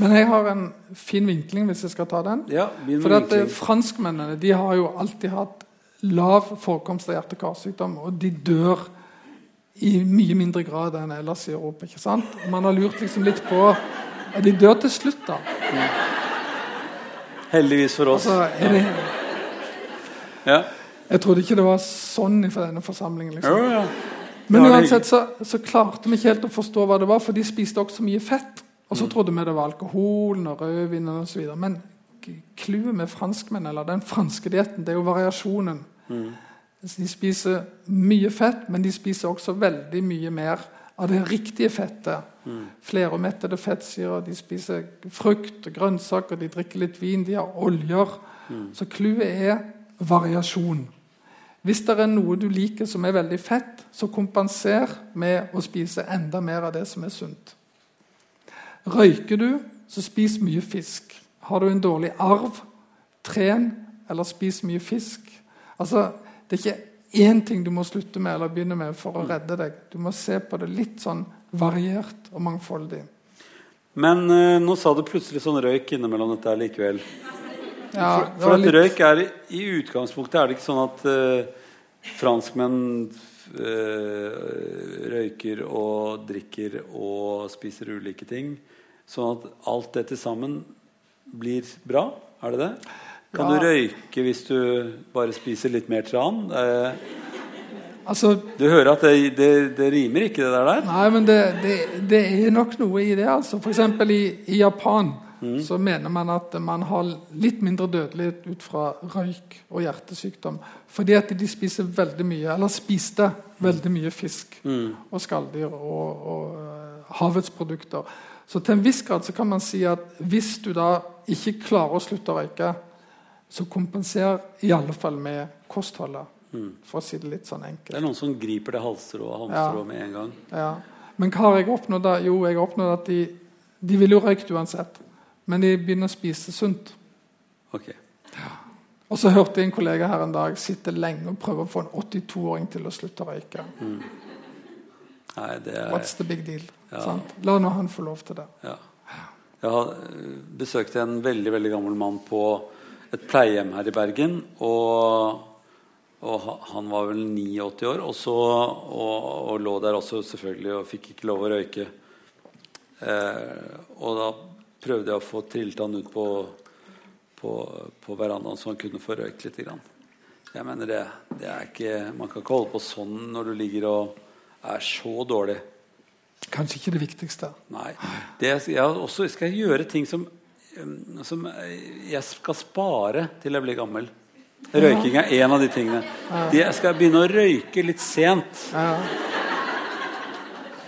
Men jeg har en fin vinkling hvis jeg skal ta den. Ja, For at eh. Franskmennene de har jo alltid hatt lav forekomst av hjerte-karsykdom, og de dør i mye mindre grad enn ellers i Europa. ikke sant? Man har lurt liksom litt på er De dør til slutt, da. Heldigvis for oss. Altså, det, Ja. jeg trodde ikke det var sånn for denne forsamlingen. liksom. Jo, ja. Men Ja, uansett så, så klarte vi ikke helt å forstå hva det var, for de spiste også mye fett. Og Mm. så trodde vi det var alkoholen og rødvinen osv. Men clouet med franskmenn, eller den franske dietten, det er jo variasjonen. Mm. De spiser mye fett, men de spiser også veldig mye mer av det riktige fettet. Mm. Fleromettede fettsyrer, de spiser frukt og grønnsaker, de drikker litt vin, de har oljer. Mm. Så clouet er variasjon. Hvis det er noe du liker som er veldig fett, så kompenser med å spise enda mer av det som er sunt. Røyker du, så spis mye fisk. Har du en dårlig arv, tren eller spis mye fisk. Altså, Det er ikke én ting du må slutte med eller begynne med for å redde deg. Du må se på det litt sånn variert og mangfoldig. Men eh, nå sa du plutselig sånn røyk innimellom dette likevel. Ja, for det for at litt- røyk er i- i utgangspunktet er det ikke sånn at eh, franskmenn eh, røyker og drikker og spiser ulike ting. Sånn at alt det til sammen blir bra? Er det det? Kan Ja. du røyke hvis du bare spiser litt mer tran? Eh, Altså, du hører at det, det, det rimer ikke, det der? der? Nei, men det, det, det er nok noe i det. altså. F.eks. I, i Japan så mener man at man har litt mindre dødelighet ut fra røyk og hjertesykdom. Fordi at de spiser veldig mye, eller spiste veldig mye fisk og skalldyr og, og øh, havets produkter. Så til en viss grad så kan man si at hvis du da ikke klarer å slutte å røyke, så kompenser i alle fall med kostholdet. For å si det litt sånn enkelt. Det er noen som griper det halmstrået ja. med en gang. Ja. Men hva har jeg oppnådd da? Jo, jeg har oppnådd at de, de ville jo røykt uansett. Men de begynner å spise sunt. Ok. Og så hørte jeg en kollega her en dag sitte lenge og prøve å få en 82-åring til å slutte å røyke. Nei, det er What's the big deal? Ja. La nå han få lov til det. Ja. Jeg har eh, en veldig veldig gammel mann på et pleiehjem her i Bergen. Og, og han var vel 89 år, og, så, og, og lå der også selvfølgelig og fikk ikke lov å røyke. Eh, og da prøvde jeg å få trillet han ut på, på, på verandaen så han kunne få røykt litt. Grann. Jeg mener det, det ikke, Man kan ikke holde på sånn når du ligger og er så dårlig. Kanskje ikke det viktigste. Nei. Det, jeg jeg også skal gjøre ting som, um, som jeg skal spare til jeg blir gammel. Røyking er en av de tingene. De, jeg skal begynne å røyke litt sent. Ja.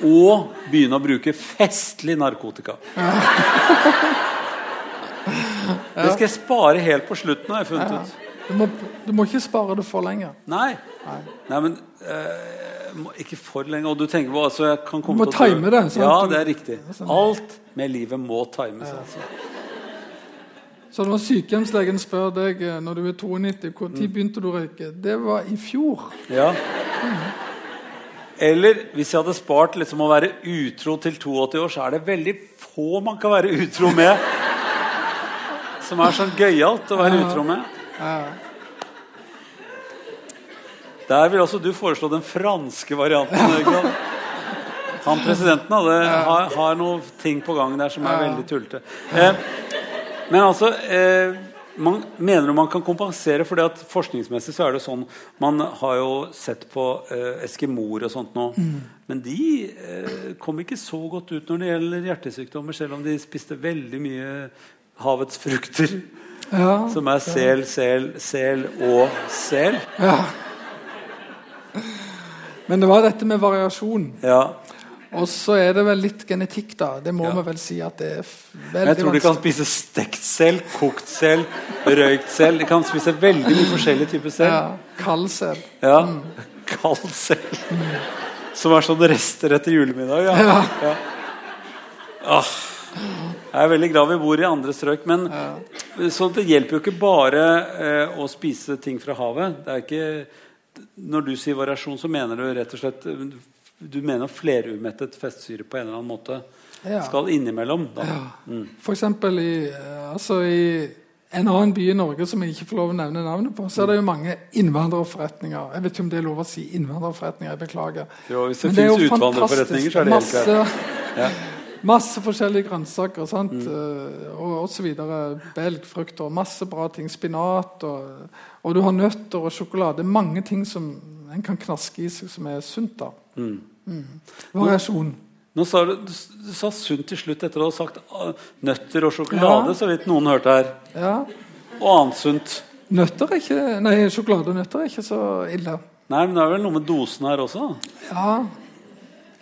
Og begynne å bruke festlig narkotika. [laughs] Det skal jeg spare helt på slutten, har jeg funnet ut. Du, må, du må ikke spare det for lenge. Nei. Nei, men eh, må- Ikke for lenge. Og du tenker på altså, jeg kan komme Du må til å time det, Sant? Ja, det er riktig. Alt med livet må times. Altså. Så når sykehjemslegen spør deg eh, når du er 92 hvor tid begynte du å røyke, det var i fjor. Ja. Eller hvis jeg hadde spart liksom å være utro til 82 år, så er det veldig få man kan være utro med. Som er sånn gøyalt å være utro med. Der vil altså du foreslå den franske varianten. Han presidenten hadde, har, har noen ting på gang der som er veldig tullete. Eh, men altså eh, man, mener du man kan kompensere? For at forskningsmessig så er det sånn Man har jo sett på eh, eskimoer og sånt nå. Men de eh, kom ikke så godt ut når det gjelder hjertesykdommer, selv om de spiste veldig mye havets frukter. Ja, Som er sel, sel, sel og sel. ja. Men det var dette med variasjon. Ja. Og så er det vel litt genetikk, da. Det må Ja. vi vel si at det er veldig Jeg tror de kan spise stekt sel, kokt sel, røykt sel. De kan spise veldig mye forskjellige typer sel. Ja, Kaldsel. Ja. Kald sel. Som er sånn rester etter julemiddag. Ja. Ja. Ja. Ah. Jeg er veldig glad vi bor i andre strøk. Men, Så det hjelper jo ikke bare eh, å spise ting fra havet. Det er ikke, når du sier variasjon, så mener du rett og slett Du mener flerumettet festsyre på en eller annen måte Ja. skal innimellom. Da. Ja. For eksempel i, eh, altså i en annen by i Norge som jeg ikke får lov å nevne navnet på, så er det jo mange innvandrerforretninger. Jeg vet ikke om det er lov å si innvandrerforretninger. Jeg beklager. Jo, hvis det Men finnes jo utvandrerforretninger, så er det helt greit. Ja. Masse forskjellige grønnsaker sant? Mm. og osv. Belgfrukter, masse bra ting. Spinat. Og, og du har nøtter og sjokolade. Mange ting som en kan knaske i seg som er sunt. da. Mm. Variasjon. Nå sa du, du, sa sunt til slutt etter å ha sagt ah, nøtter og sjokolade, Ja. så vidt noen hørte her. Ja. Og annet sunt. Nøtter er ikke, nei, Sjokolade og nøtter er ikke så ille. Nei, men det er vel noe med dosen her også? Ja.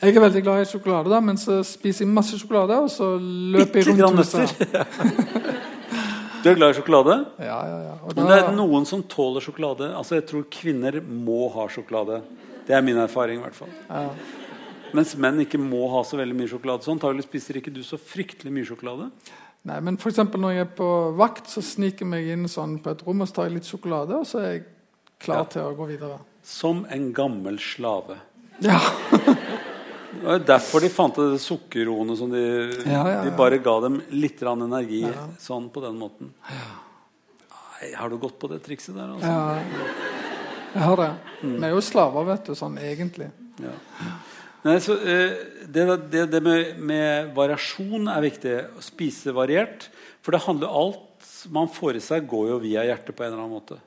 Jeg er veldig glad i sjokolade, da, men så spiser jeg masse sjokolade, og så løper jeg Bitte grann rundt [laughs] huset. Du er glad i sjokolade? Ja, ja, ja. Og Men det er noen som tåler sjokolade. Altså, Jeg tror kvinner må ha sjokolade. Det er min erfaring. i hvert fall. ja. Mens menn ikke må ha så veldig mye sjokolade. Så antagelig spiser ikke du så fryktelig mye sjokolade. Nei, men for når jeg er på vakt, så sniker jeg meg inn sånn på et rom og så tar jeg litt sjokolade, og så er jeg klar Ja. til å gå videre. Som en gammel slave. Ja. Det var derfor de fant det sukkerroene som de, Ja, ja, de bare ga dem litt energi sånn på den måten. Nei, har du gått på det trikset der, altså? ja. Jeg har det. Vi er jo slaver, vet du, sånn egentlig. Ja. Nei, så, eh, det det, det med, med variasjon er viktig. Å spise variert. For det handler alt man får i seg, går jo via hjertet på en eller annen måte.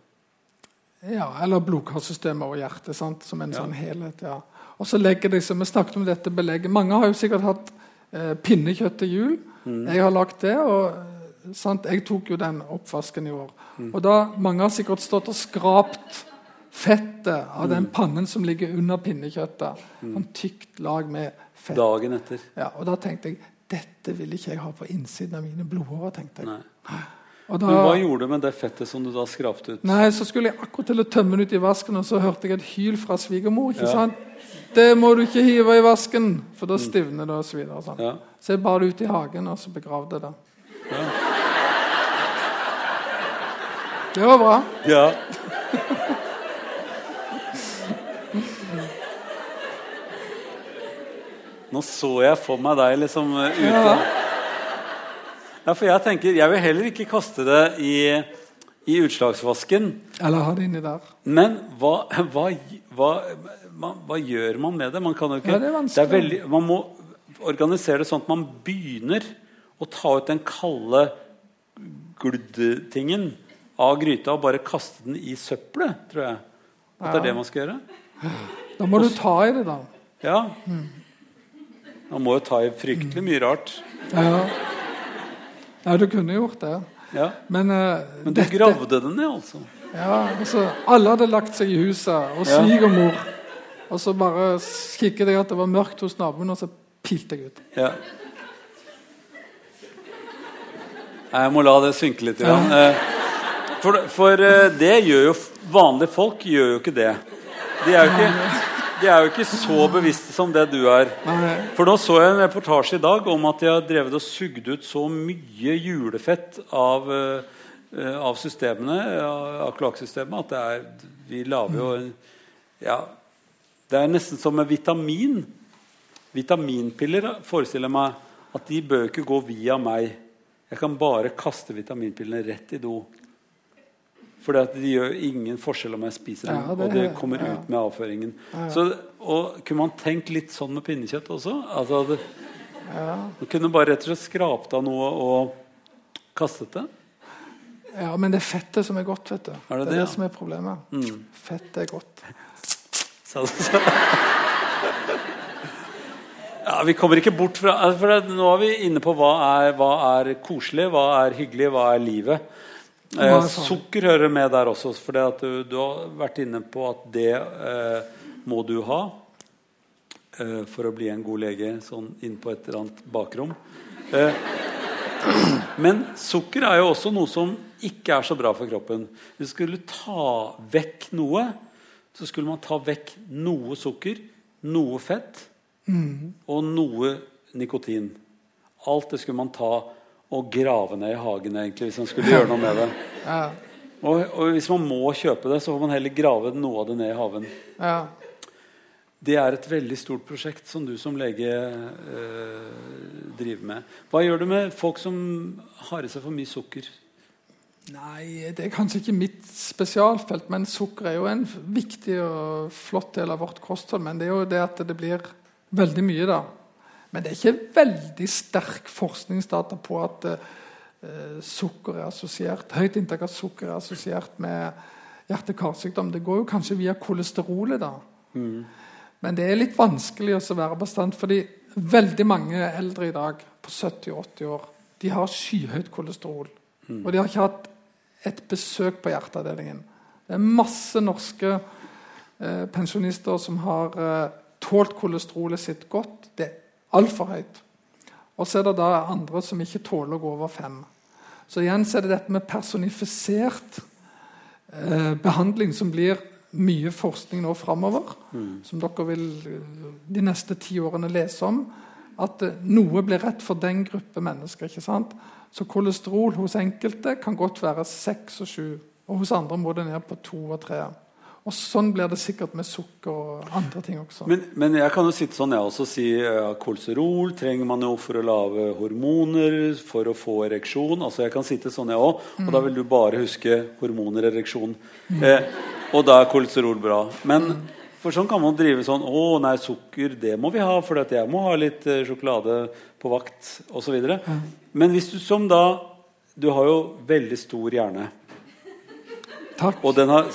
Ja, Eller blodkarsystemet og hjertet, sant? som en Ja. sånn helhet. ja. Og så legger de seg, Vi snakket om dette belegget. Mange har jo sikkert hatt eh, pinnekjøtt til jul. Mm. Jeg har lagd det, og eh, sant? jeg tok jo den oppvasken i år. Mm. Og da, Mange har sikkert stått og skrapt fettet av Mm. den pannen som ligger under pinnekjøttet. En tykt lag med fett. Dagen etter. Ja, og da tenkte jeg dette vil ikke jeg ha på innsiden av mine blodårer. tenkte jeg. Nei. Da, Men hva gjorde du med det fettet som du da skrapte ut? Nei, Så skulle jeg akkurat til å tømme det ut i vasken, og så hørte jeg et hyl fra svigermor. ikke Ja. sant? 'Det må du ikke hive i vasken, for da stivner det.' og Så, sånn. Ja. så jeg bar det ut i hagen, og så begravde det. det. Det var bra. Ja. Nå så jeg for meg deg liksom eh, ute. Ja. Ja, for jeg tenker, jeg vil heller ikke kaste det i, i utslagsvasken. Eller ha det inni der. Men hva, hva, hva, man, hva gjør man med det? Man kan jo ikke Ja, det er vanskelig. veldig, Man må organisere det sånn at man begynner å ta ut den kalde gluddtingen av gryta og bare kaste den i søppelet, tror jeg. At det er det man skal gjøre. Da må du ta i det, da. Ja. Man må jo ta i fryktelig mye rart. Ja, ja du kunne gjort det. Ja. Men, uh, Men du dette- gravde den ned, altså? Ja, altså, Alle hadde lagt seg i huset, og svigermor. Og så bare kikket jeg at det var mørkt hos naboen, og så pilte jeg ut. Ja. Jeg må la det synke litt. grann. Eh, For, for eh, det gjør jo vanlige folk gjør jo ikke det. De er jo ikke, de er jo ikke så bevisste som det du er. For nå så jeg en reportasje i dag om at de har drevet og sugd ut så mye julefett av, eh, av systemene, av, kloakksystemet, at det er Vi lager jo Ja. Det er nesten som med vitamin. Vitaminpiller forestiller jeg meg at de bør ikke gå via meg. Jeg kan bare kaste vitaminpillene rett i do. For de gjør ingen forskjell om jeg spiser dem, Ja, det- og det kommer ja. ut med avføringen. Så, og Kunne man tenkt litt sånn med pinnekjøtt også? Altså, det, ja. man kunne bare rett og slett skrapt av noe og kastet det? Ja, men det er fettet som er godt, vet du. Er det det, er ja? det som er problemet. Mm. Fettet er godt. Så, så. Ja, Vi kommer ikke bort fra altså, for Nå er vi inne på hva er, hva er koselig, hva er hyggelig, hva er livet. Eh, er sukker hører med der også. For det at du, du har vært inne på at det eh, må du ha eh, for å bli en god lege sånn inn på et eller annet bakrom. Eh, [clears throat] men sukker er jo også noe som ikke er så bra for kroppen. Hvis du skulle ta vekk noe, så skulle man ta vekk noe sukker, noe fett og noe nikotin. Alt det skulle man ta og grave ned i hagen egentlig, hvis man skulle gjøre noe med det. [laughs] Ja, Og, og hvis man må kjøpe det, så får man heller grave noe av det ned i haven. ja. Det er et veldig stort prosjekt som du som lege øh, driver med. Hva gjør du med folk som har i seg for mye sukker? Nei, det er kanskje ikke mitt spesialfelt, men sukker er jo en viktig og flott del av vårt kosthold. Men det er jo det at det blir veldig mye, da. Men det er ikke veldig sterk forskningsdata på at uh, sukker er assosiert, høyt inntak av sukker er assosiert med hjerte-karsykdom. Det går jo kanskje via kolesterolet, da. Men det er litt vanskelig å være bestand, fordi veldig mange eldre i dag på 70-80 år de har skyhøyt kolesterol. Og de har ikke hatt et besøk på hjerteavdelingen. Det er masse norske eh, pensjonister som har eh, tålt kolesterolet sitt godt. Det er altfor høyt. Og så er det da andre som ikke tåler å gå over fem. Så igjen så er det dette med personifisert eh, behandling som blir mye forskning nå framover, som dere vil de neste ti årene lese om. At eh, noe blir rett for den gruppe mennesker. ikke sant? Så kolesterol hos enkelte kan godt være 6 og 7. Og hos andre må det ned på 2 og 3. Og sånn blir det sikkert med sukker og andre ting også. Men, men jeg kan jo sitte sånn jeg også og si ja, kolesterol trenger man jo for å lage hormoner, for å få ereksjon. altså Jeg kan sitte sånn jeg òg, og da vil du bare huske hormoner, ereksjon. Eh, og da er kolesterol bra. Men for sånn kan man drive sånn Å, nei, sukker, det må vi ha, for jeg må ha litt eh, sjokolade på vakt, osv. Men hvis du som da Du har jo veldig stor hjerne, Takk. og den har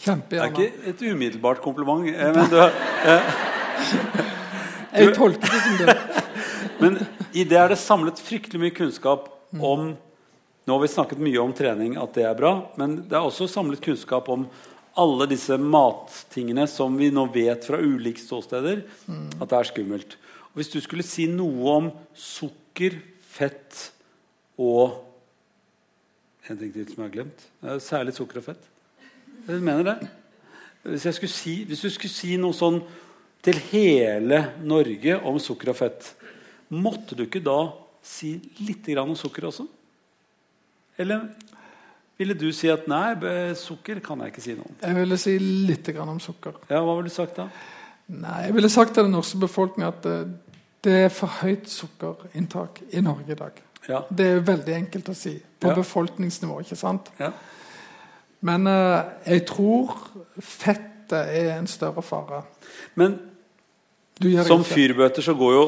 Det er ikke et umiddelbart kompliment, eh, men du har Jeg tolker det som det. [laughs] Men i det er det samlet fryktelig mye kunnskap om Nå har vi snakket mye om trening, at det er bra, men det er også samlet kunnskap om alle disse mattingene som vi nå vet fra ulike ståsteder at det er skummelt. Og Hvis du skulle si noe om sukker, fett og En ting til som jeg har glemt. Særlig sukker og fett. Jeg mener det. Hvis, jeg si, hvis du skulle si noe sånn til hele Norge om sukker og fett, måtte du ikke da si litt om sukker også? Eller ville du si at nei, sukker kan jeg ikke si noe om? Jeg ville si litt om sukker. Ja, Hva ville du sagt da? Nei, Jeg ville sagt til den norske befolkningen at eh, det er for høyt sukkerinntak i Norge i dag. Ja, Det er veldig enkelt å si på Ja. befolkningsnivå. ikke sant? ja. Men uh, jeg tror fettet er en større fare. Men som ikke. fyrbøter så går jo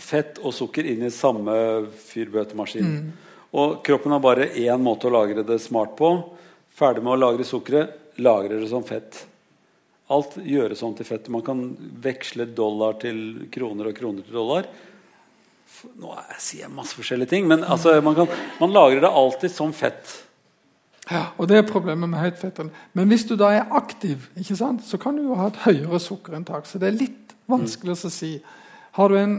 fett og sukker inn i samme fyrbøtemaskin. Og kroppen har bare én måte å lagre det smart på. Ferdig med å lagre sukkeret, lagrer det som fett. Alt gjøres om til fett. Man kan veksle dollar til kroner og kroner til dollar. Nå jeg, sier jeg masse forskjellige ting, men altså, man, kan, man lagrer det alltid som fett. Ja, og Det er problemet med høyt fett. Men hvis du da er aktiv, sant, så kan du jo ha et høyere sukkerinntak. Så det er litt vanskelig å si. Har du en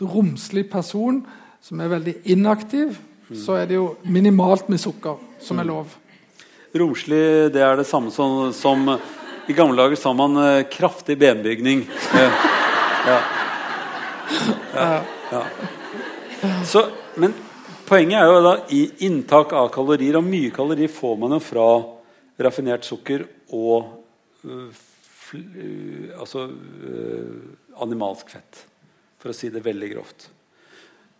romslig person som er veldig inaktiv, så er det jo minimalt med sukker som er lov. Romslig, det er det samme som, som I gamle dager sa man eh, kraftig benbygning. Eh, ja. Ja, ja. Så, men poenget er jo da i inntak av kalorier, og mye kalorier får man jo fra raffinert sukker og øh, fl, øh, altså øh, animalsk fett, for å si det veldig grovt.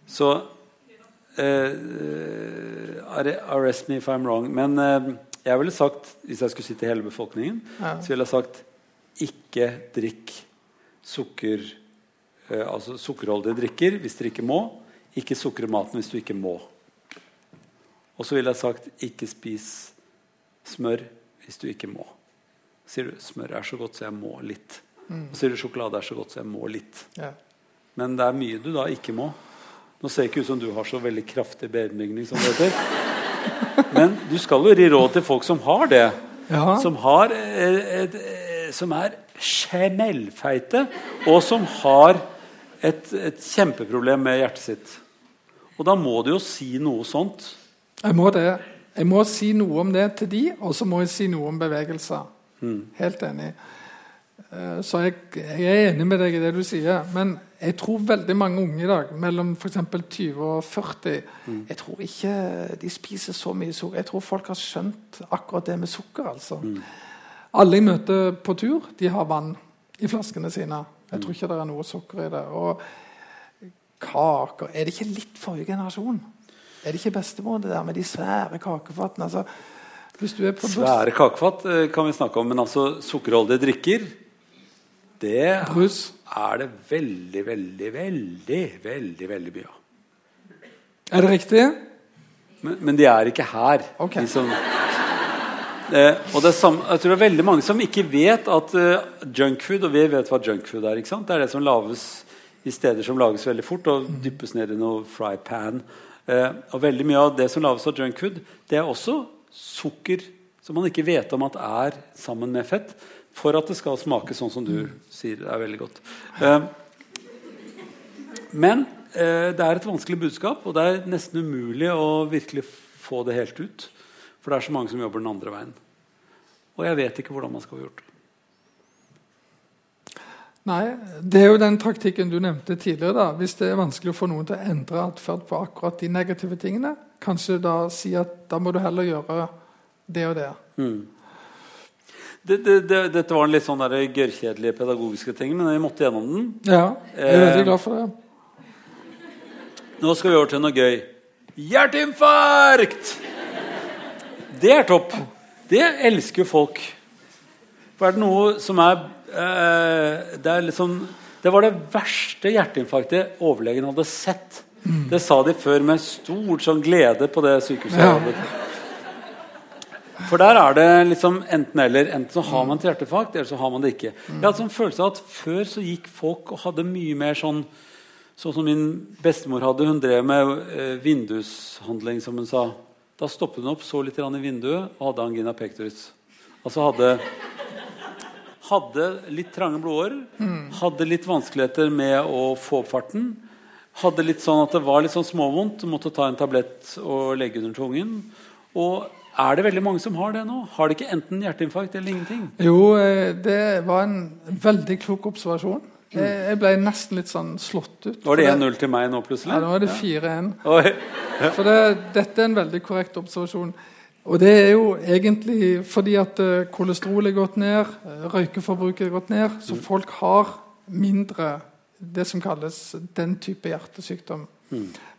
Så arre- Arrest me if I'm wrong. Men jeg ville sagt, hvis jeg skulle si til hele befolkningen, Ja. så ville jeg sagt ikke drikk sukker eh, altså sukkerholdige drikker hvis dere ikke må. Ikke sukre maten hvis du ikke må. Og så ville jeg sagt ikke spis smør hvis du ikke må. Sier du smør er så godt så jeg må litt. Og sier du sjokolade er så godt så jeg må litt. Ja. Men det er mye du da ikke må. Nå ser det ikke ut som du har så veldig kraftig benbygning, som det heter. Men du skal jo gi råd til folk som har det. Ja. Som, har, eh, et, eh, som er smellfeite, og som har et, et kjempeproblem med hjertet sitt. Og da må du jo si noe sånt. Jeg må det. Jeg må si noe om det til de, og så må jeg si noe om bevegelser. Helt enig. Eh, Så jeg, jeg er enig med deg i det du sier. Men jeg tror veldig mange unge i dag, mellom f.eks. 20 og 40 Jeg tror ikke de spiser så mye sukker. Jeg tror folk har skjønt akkurat det med sukker. altså. Alle jeg møter på tur, de har vann i flaskene sine. Jeg tror ikke det er noe sukker i det. Og kaker Er det ikke litt forrige generasjon? Er det ikke bestemor det der med de svære kakefatene? Altså, hvis du er på buss Svære kakefat eh, kan vi snakke om, men altså sukkerholdige drikker Det er det veldig, veldig, veldig, veldig veldig mye av. Er det riktig? Men, men de er ikke her. Okay. De som, eh, og det samme, jeg tror det er veldig mange som ikke vet at uh, junkfood Og vi vet hva junkfood er. ikke sant? Det er det som lages i steder som lages veldig fort og dyppes ned i noe fry pan. Eh, og veldig mye av det som lages av junkfood, det er også sukker som man ikke vet om at er sammen med fett, for at det skal smake sånn som du sier det er veldig godt. Eh, men eh, det er et vanskelig budskap, og det er nesten umulig å virkelig få det helt ut. For det er så mange som jobber den andre veien. Og jeg vet ikke hvordan man skal få gjort det. Nei, det er jo den taktikken du nevnte tidligere. da. Hvis det er vanskelig å få noen til å endre atferd på akkurat de negative tingene, kanskje da si at da må du heller gjøre det og det. Det, det, det, dette var en litt sånn der gørrkjedelige pedagogiske ting, men jeg måtte gjennom den. Ja, jeg er Eh, veldig glad for det. Nå skal vi over til noe gøy. Hjerteinfarkt! Det er topp. Det elsker jo folk. For er det noe som er eh, Det er liksom Det var det verste hjerteinfarktet overlegen hadde sett. Det sa de før med stor sånn glede på det sykehuset. Ja. For der er det liksom enten-eller. Enten så har man et hjertefag, eller så har man det ikke. Jeg hadde sånn følelse av at Før så gikk folk og hadde mye mer sånn Sånn som min bestemor hadde. Hun drev med eh, vindushandling, som hun sa. Da stoppet hun opp, så litt i vinduet og hadde angina pectoris. Altså hadde hadde litt trange blodårer. Hadde litt vanskeligheter med å få opp farten. Hadde litt sånn at det var litt sånn småvondt. Måtte ta en tablett og legge under tungen. Og er det veldig mange som har det nå? Har de ikke enten hjerteinfarkt eller ingenting? Jo, eh, det var en veldig klok observasjon. Jeg, jeg ble nesten litt sånn slått ut. Var det 1-0 til meg nå, plutselig? Ja, nå er det 4-1. Oi. [laughs] For det, dette er en veldig korrekt observasjon. Og det er jo egentlig fordi at kolesterol kolesterolet er gått ned, eh, røykeforbruket er gått ned, så folk har mindre det som kalles den type hjertesykdom.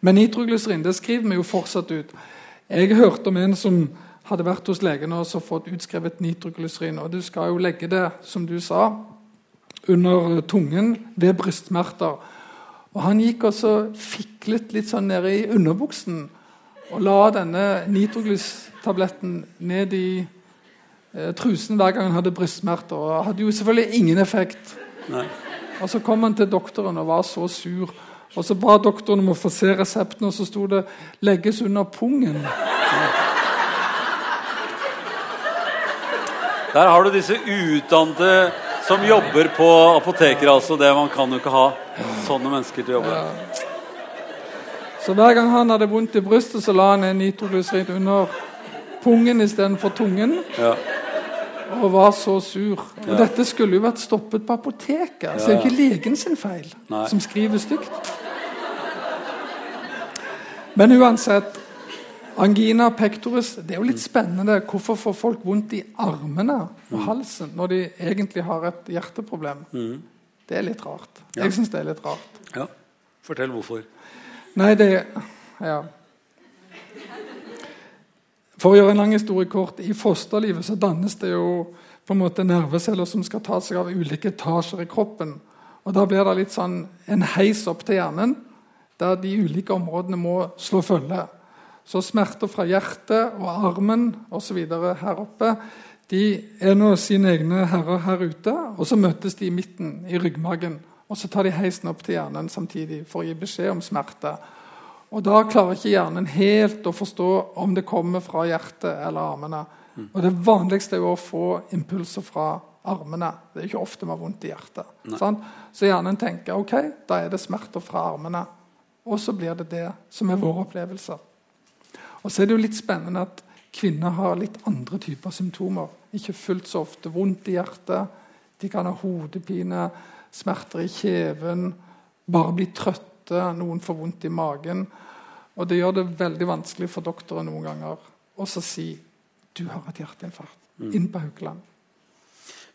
Men nitroglyserin det skriver vi jo fortsatt ut. Jeg hørte om en som hadde vært hos legen og fått utskrevet nitroglyserin. Og du skal jo legge det, som du sa, under tungen ved brystsmerter. Og han gikk og så fiklet litt sånn nede i underbuksen og la denne nitroglystabletten ned i eh, trusen hver gang han hadde brystsmerter. Og hadde jo selvfølgelig ingen effekt. Nei. Og så kom han til doktoren og var så sur. Og så ba doktoren om å få se resepten, og så sto det 'legges under pungen'. Der har du disse utdannede som jobber på apoteker. altså det Man kan jo ikke ha sånne mennesker til å jobbe. Så hver gang han hadde vondt i brystet, så la han en nitroglyserin under pungen istedenfor tungen. Ja. Og var så sur. Og Ja. dette skulle jo vært stoppet på apoteket. så det er jo ikke legen sin feil Nei. som skriver stygt. Men uansett Angina pectoris det er jo litt spennende. Hvorfor får folk vondt i armene og halsen når de egentlig har et hjerteproblem? Det er litt rart. Ja. Jeg syns det er litt rart. ja. Fortell hvorfor. Nei, det Ja. For å gjøre en lang historie kort, i fosterlivet så dannes det jo på en måte nerveceller som skal ta seg av ulike etasjer i kroppen. Og Da blir det litt sånn en heis opp til hjernen, der de ulike områdene må slå følge. Så smerter fra hjertet og armen osv. her oppe de er nå sine egne herrer her ute, og så møtes de i midten, i ryggmargen. Og så tar de heisen opp til hjernen samtidig for å gi beskjed om smerte. Og Da klarer ikke hjernen helt å forstå om det kommer fra hjertet eller armene. Og Det vanligste er jo å få impulser fra armene. Det er ikke ofte man har vondt i hjertet. Sant? Så hjernen tenker ok, da er det smerter fra armene. Og så blir det det som er våre opplevelser. Og så er det jo litt spennende at kvinner har litt andre typer symptomer. Ikke fullt så ofte vondt i hjertet. De kan ha hodepine, smerter i kjeven, bare bli trøtte, noen får vondt i magen. Og det gjør det veldig vanskelig for doktoren noen ganger å si du har et hjerteinfarkt. Inn på Haukeland.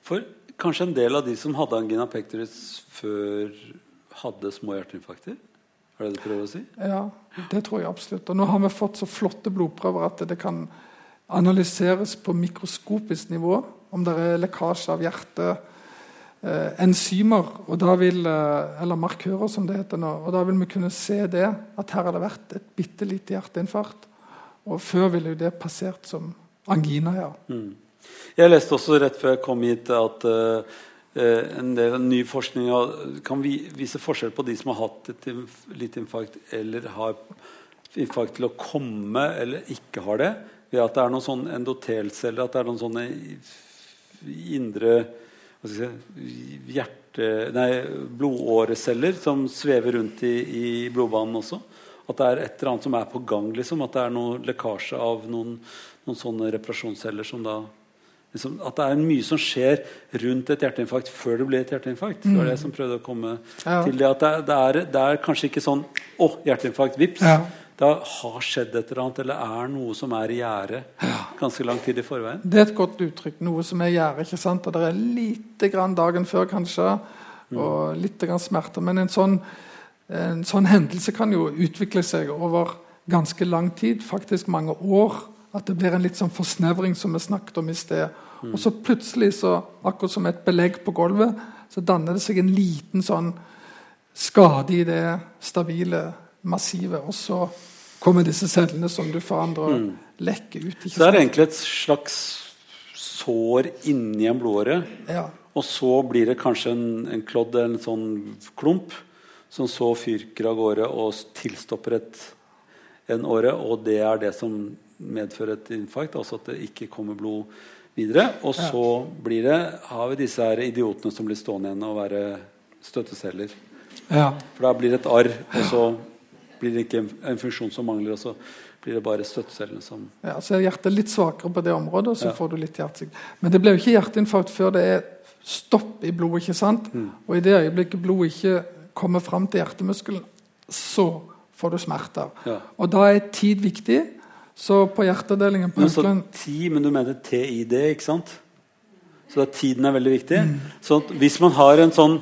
For kanskje en del av de som hadde angina pectoris før, hadde små hjerteinfarkter? Er det det du prøver å si? Ja, det tror jeg absolutt. Og nå har vi fått så flotte blodprøver at det kan analyseres på mikroskopisk nivå om det er lekkasje av hjertet. Eh, enzymer vil, eh, eller markører, som det heter nå. og Da vil vi kunne se det, at her har det vært et bitte lite hjerteinfarkt. Og før ville jo det passert som angina. ja. Mm. Jeg leste også rett før jeg kom hit at uh, en del ny forskning kan vise forskjell på de som har hatt et litt infarkt eller har infarkt til å komme eller ikke har det, ved at det er noen sånne endotelceller, at det er noen sånne indre si, hjerte, nei, blodåreceller som svever rundt i, i, blodbanen også. At det er et eller annet som er på gang. Liksom, at det er noe lekkasje av noen, noen sånne reparasjonsceller som da liksom, At det er mye som skjer rundt et hjerteinfarkt før det blir et hjerteinfarkt. Det var det som prøvde å komme ja. til det. At det, det, er, det, er, kanskje ikke sånn Å, hjerteinfarkt, vips. Ja. Det har skjedd et eller annet, eller er noe som er i gjære ganske lang tid i forveien. Det er et godt uttrykk. Noe som er i gjære. Og det er lite grann dagen før, kanskje, mm. og litt grann smerter. Men en sånn, en sånn hendelse kan jo utvikle seg over ganske lang tid, faktisk mange år. At det blir en litt sånn forsnevring, som vi snakket om i sted. Mm. Og så plutselig, så, akkurat som et belegg på gulvet, så danner det seg en liten sånn skade i det stabile massivet. Og så kommer disse cellene som du forandrer, mm. lekker ut. så det er egentlig et slags sår inni en blodåre. Ja. Og så blir det kanskje en, en klodd, en sånn klump, som så fyrker av gårde og tilstopper et, en åre. Og det er det som medfører et infarkt, altså at det ikke kommer blod videre. Og så blir det, har vi disse her idiotene som blir stående igjen og være støtteceller. Ja. For da blir det et arr, og så blir det ikke en, en funksjon som mangler. og så blir det bare støttecellene som Ja, Så er hjertet litt svakere på det området, og så ja. får du litt hjertesvikt. Men det blir jo ikke hjerteinfarkt før det er stopp i blodet. ikke sant? Mm. Og i det øyeblikket blodet ikke kommer fram til hjertemuskelen, så får du smerter. Ja. Og da er tid viktig. Så på hjerteavdelingen på Haukeland Ti, men du mener TID, ikke sant? Så tiden er veldig viktig. Mm. Så hvis man har en sånn,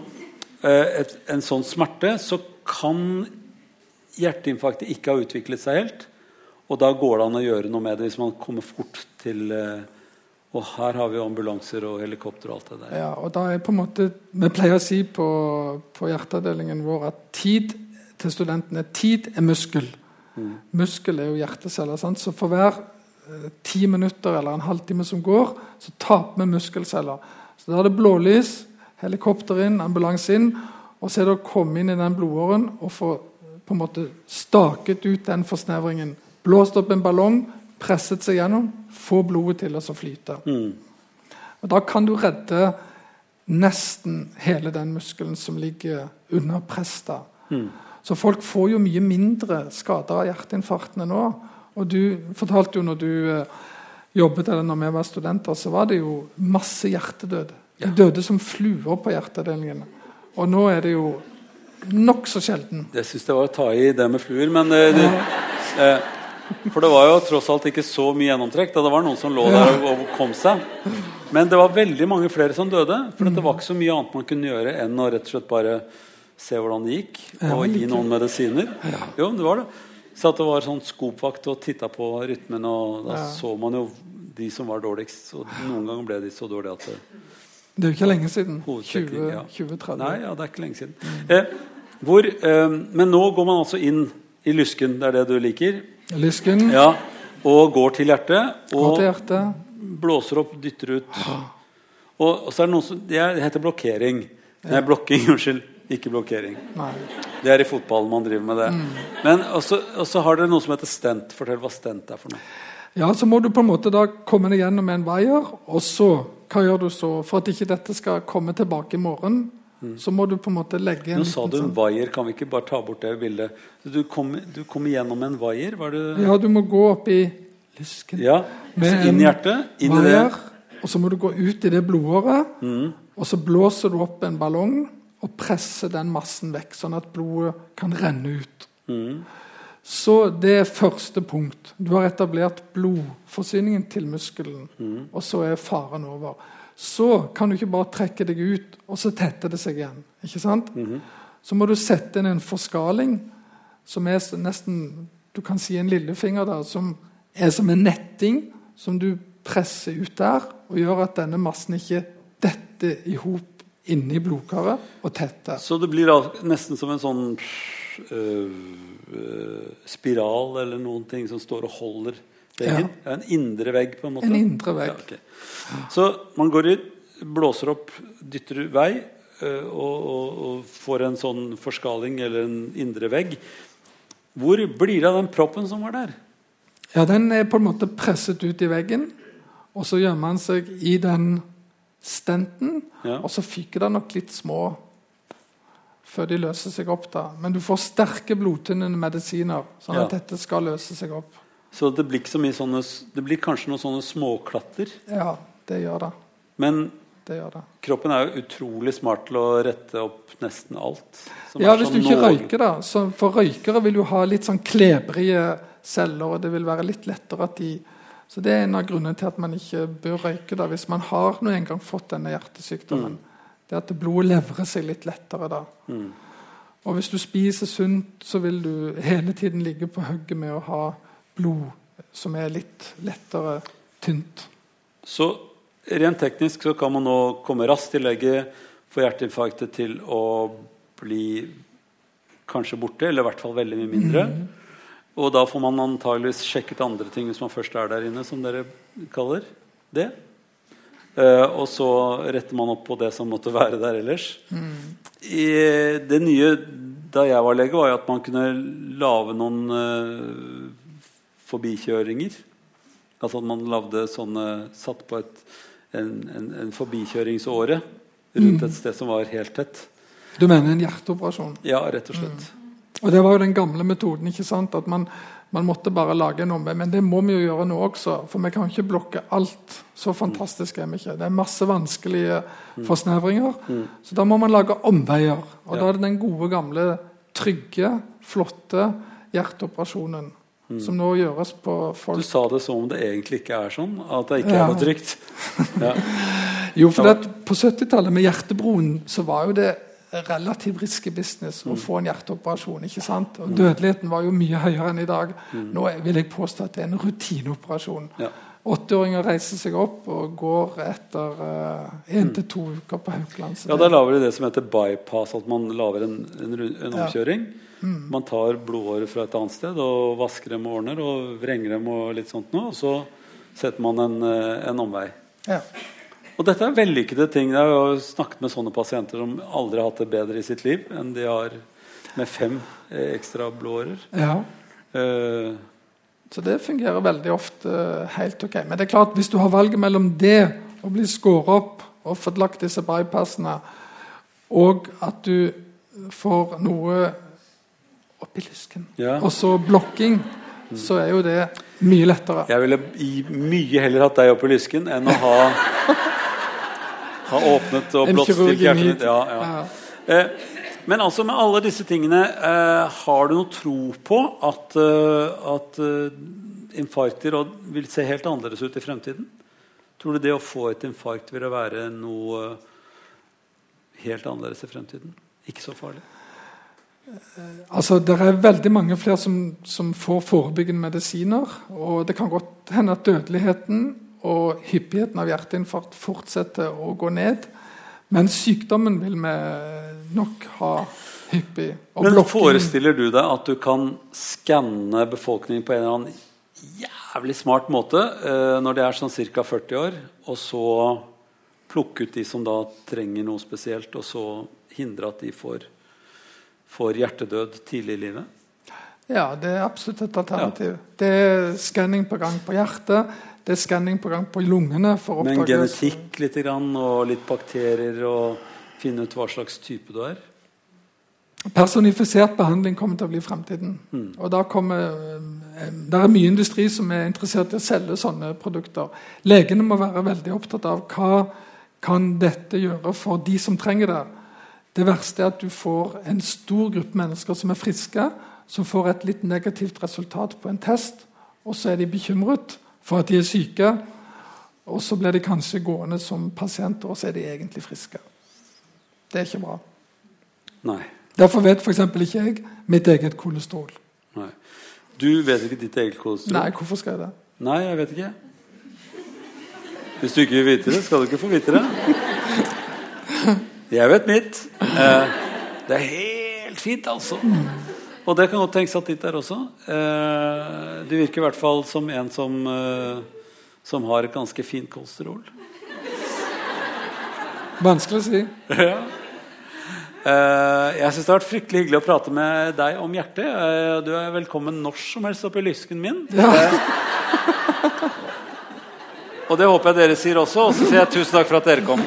eh, et, en sånn smerte, så kan hjerteinfarktet ikke ha utviklet seg helt. Og da går det an å gjøre noe med det hvis man kommer fort til eh, Og her har vi ambulanser og helikopter og alt det der. Ja, og da er på en måte, Vi pleier å si på, på hjerteavdelingen vår at tid til studentene Tid er muskel. Mm. Muskel er jo hjerteceller. Sant? Så for hver eh, ti minutter eller en halvtime som går, så taper vi muskelceller. Så da er det blålys, helikopter inn, ambulanse inn. Og så er det å komme inn i den blodåren og få på en måte staket ut den forsnevringen. Blåst opp en ballong, presset seg gjennom, få blodet til å flyte. Mm. Og Da kan du redde nesten hele den muskelen som ligger under press. Mm. Så folk får jo mye mindre skader av hjerteinfarktene nå. Og du fortalte jo når du eh, jobbet eller når vi var studenter, så var det jo masse hjertedød. De døde som fluer på hjerteavdelingene. Og nå er det jo nokså sjelden. Det syns jeg var å ta i det med fluer, men eh, det, eh, For det var jo tross alt ikke så mye gjennomtrekk. Da det var noen som lå der og, og kom seg. Men det var veldig mange flere som døde. For det var ikke så mye annet man kunne gjøre enn å rett og slett bare se hvordan det gikk, og gi noen medisiner. Jo, det var det. Så det var sånn skopvakt og titta på rytmen, og da så man jo de som var dårligst. Og noen ganger ble de så dårlige at det, det er jo ikke lenge siden. 2030. Ja. Nei, ja, det er ikke lenge siden. Eh, hvor, eh, men nå går man altså inn i lysken, det er det du liker. Lysken ja, og går til hjertet. går til hjertet. blåser opp, dytter ut. Og, og så er det noe som Det heter blokkering. Nei, blokking, [laughs] unnskyld. Ikke blokkering. Nei. Det er i fotballen man driver med det. Men også, har dere noe som heter stent. Fortell hva stent er for noe. Ja, så må du på en måte da komme deg gjennom en veier, og så Hva gjør du så? For at ikke dette skal komme tilbake i morgen, så må du på en måte legge en Nå sa du en sånn vaier. Kan vi ikke bare ta bort det bildet? Du kom, du kom igjennom en vaier? Ja, du må gå opp i lysken. Ja. Med Så inn hjertet. Inn i det. og så må du gå ut i det blodåret, Mm. og så blåser du opp en ballong og presser den massen vekk, sånn at blodet kan renne ut. Mm. Så det er første punkt. Du har etablert blodforsyningen til muskelen, Mm. og så er faren over. Så kan du ikke bare trekke deg ut, og så tetter det seg igjen. ikke sant? Mm. Så må du sette inn en forskaling som er nesten Du kan si en lillefinger der, som er som en netting som du presser ut der, og gjør at denne massen ikke detter i hop inni blodkaret og tetter. Så det blir nesten som en sånn øh, øh, spiral eller noen ting som står og holder veggen? Ja. En indre vegg, på en måte? En indre vegg. Ja, okay. Så man går ut, blåser opp, dytter vei øh, og, og, og får en sånn forskaling eller en indre vegg. Hvor blir det av den proppen som var der? Ja, Den er på en måte presset ut i veggen, og så gjemmer han seg i den stenten. Ja. Og så fyker det nok litt små før de løser seg opp. da. Men du får sterke blodtynnende medisiner, sånn at Ja. dette skal løse seg opp. Så det blir, så sånne, det blir kanskje noen sånne småklatter. Ja, det gjør det. Men det, gjør det. kroppen er jo utrolig smart til å rette opp nesten alt. Ja, Hvis så du ikke røyker, da. Så for røykere vil jo ha litt sånn klebrige celler, og det vil være litt lettere at de Så det er en av grunnene til at man ikke bør røyke da, hvis man har nå en gang fått denne hjertesykdommen. Det er at blodet levrer seg litt lettere da. Mm. Og hvis du spiser sunt, så vil du hele tiden ligge på hugget med å ha blod som er litt lettere tynt. Så rent teknisk så kan man nå komme raskt til lege, få hjerteinfarktet til å bli kanskje borte, eller i hvert fall veldig mye mindre. Og da får man antageligvis sjekket andre ting hvis man først er der inne, som dere kaller det. Uh, og så retter man opp på det som måtte være der ellers. I det nye da jeg var lege, var jo at man kunne lage noen uh, forbikjøringer. Altså at man lagde sånne Satt på et, en, en, en forbikjøringsåre rundt et sted som var helt tett. Du mener en hjerteoperasjon? Ja, rett og slett. Og Det var jo den gamle metoden. ikke sant? At man, man måtte bare lage en omvei. Men det må vi jo gjøre nå også, for vi kan ikke blokke alt. Så fantastisk er vi ikke. Det er masse vanskelige forsnevringer. Så da må man lage omveier. Og da er det den gode, gamle, trygge, flotte hjerteoperasjonen. Som nå gjøres på folk. Du sa det som om det egentlig ikke er sånn. At det ikke Ja. er noe trygt. [laughs] Ja. Jo, for på 70-tallet med hjertebroen så var jo det relativt risky business Mm. å få en hjerteoperasjon. ikke sant? Og Dødeligheten var jo mye høyere enn i dag. Mm. Nå vil jeg påstå at det er en rutineoperasjon. Ja. 80-åringer reiser seg opp og går etter én til to uker på Haukeland. Mm. ja, Da lager de det som heter bypass, at man lager en, en, en omkjøring. Ja. Mm. Man tar blodårer fra et annet sted og vasker dem og ordner og vrenger dem og litt sånt noe. Og så setter man en, eh, en omvei. ja. Og dette er vellykkede ting. Jeg har snakket med sånne pasienter som aldri har hatt det bedre i sitt liv enn de har med fem eh, ekstra blåårer. ja. Uh, Så det fungerer veldig ofte helt ok. Men det er klart, hvis du har valget mellom det å bli skåret opp og fått lagt disse bypassene, og at du får noe oppi lysken, Ja. og så blokking, så er jo det mye lettere. jeg ville mye heller hatt deg oppi lysken enn å ha Ha åpnet og blått stilt hjertet mitt. Ja, ja. Eh, men altså med alle disse tingene, eh, har du noe tro på at, eh, at infarkter vil se helt annerledes ut i fremtiden? Tror du det å få et infarkt vil være noe helt annerledes i fremtiden? Ikke så farlig? Altså, Det er veldig mange flere som, som får forebyggende medisiner. Og det kan godt hende at dødeligheten og hyppigheten av hjerteinfarkt fortsetter å gå ned. Men sykdommen vil vi nok ha hyppig. Og Men forestiller du deg at du kan skanne befolkningen på en eller annen jævlig smart måte eh, når de er sånn ca. 40 år, og så plukke ut de som da trenger noe spesielt, og så hindre at de får, får hjertedød tidlig i livet? Ja, det er absolutt et alternativ. Det er skanning på gang på hjertet. Det er skanning på lungene. for å oppdage... Men genetikk litt grann, og litt bakterier, og finne ut hva slags type du er? Personifisert behandling kommer til å bli fremtiden. Mm. Og kommer eh, er mye industri som er interessert i å selge sånne produkter. Legene må være veldig opptatt av hva kan dette gjøre for de som trenger det. Det verste er at du får en stor gruppe mennesker som er friske, som får et litt negativt resultat på en test, og så er de bekymret for at de er syke. Og så blir de kanskje gående som pasienter, og så er de egentlig friske. Det er ikke bra. Nei. Derfor vet f.eks. ikke jeg mitt eget kolesterol. Nei. Du vet ikke ditt eget kolesterol? Nei, hvorfor skal jeg det? Nei, jeg vet ikke. Hvis du ikke vil vite det, skal du ikke få vite det. Jeg vet mitt. Eh, det er helt fint, altså. Og det kan godt tenkes at ditt er også. Eh, du virker i hvert fall som en som, eh, som har et ganske fint kolesterol. Vanskelig å si. [laughs] Ja. Eh, jeg syns det har vært fryktelig hyggelig å prate med deg om hjertet. Eh, du er velkommen når som helst oppi lysken min. Eh, og det håper jeg dere sier også. Og så sier jeg tusen takk for at dere kom.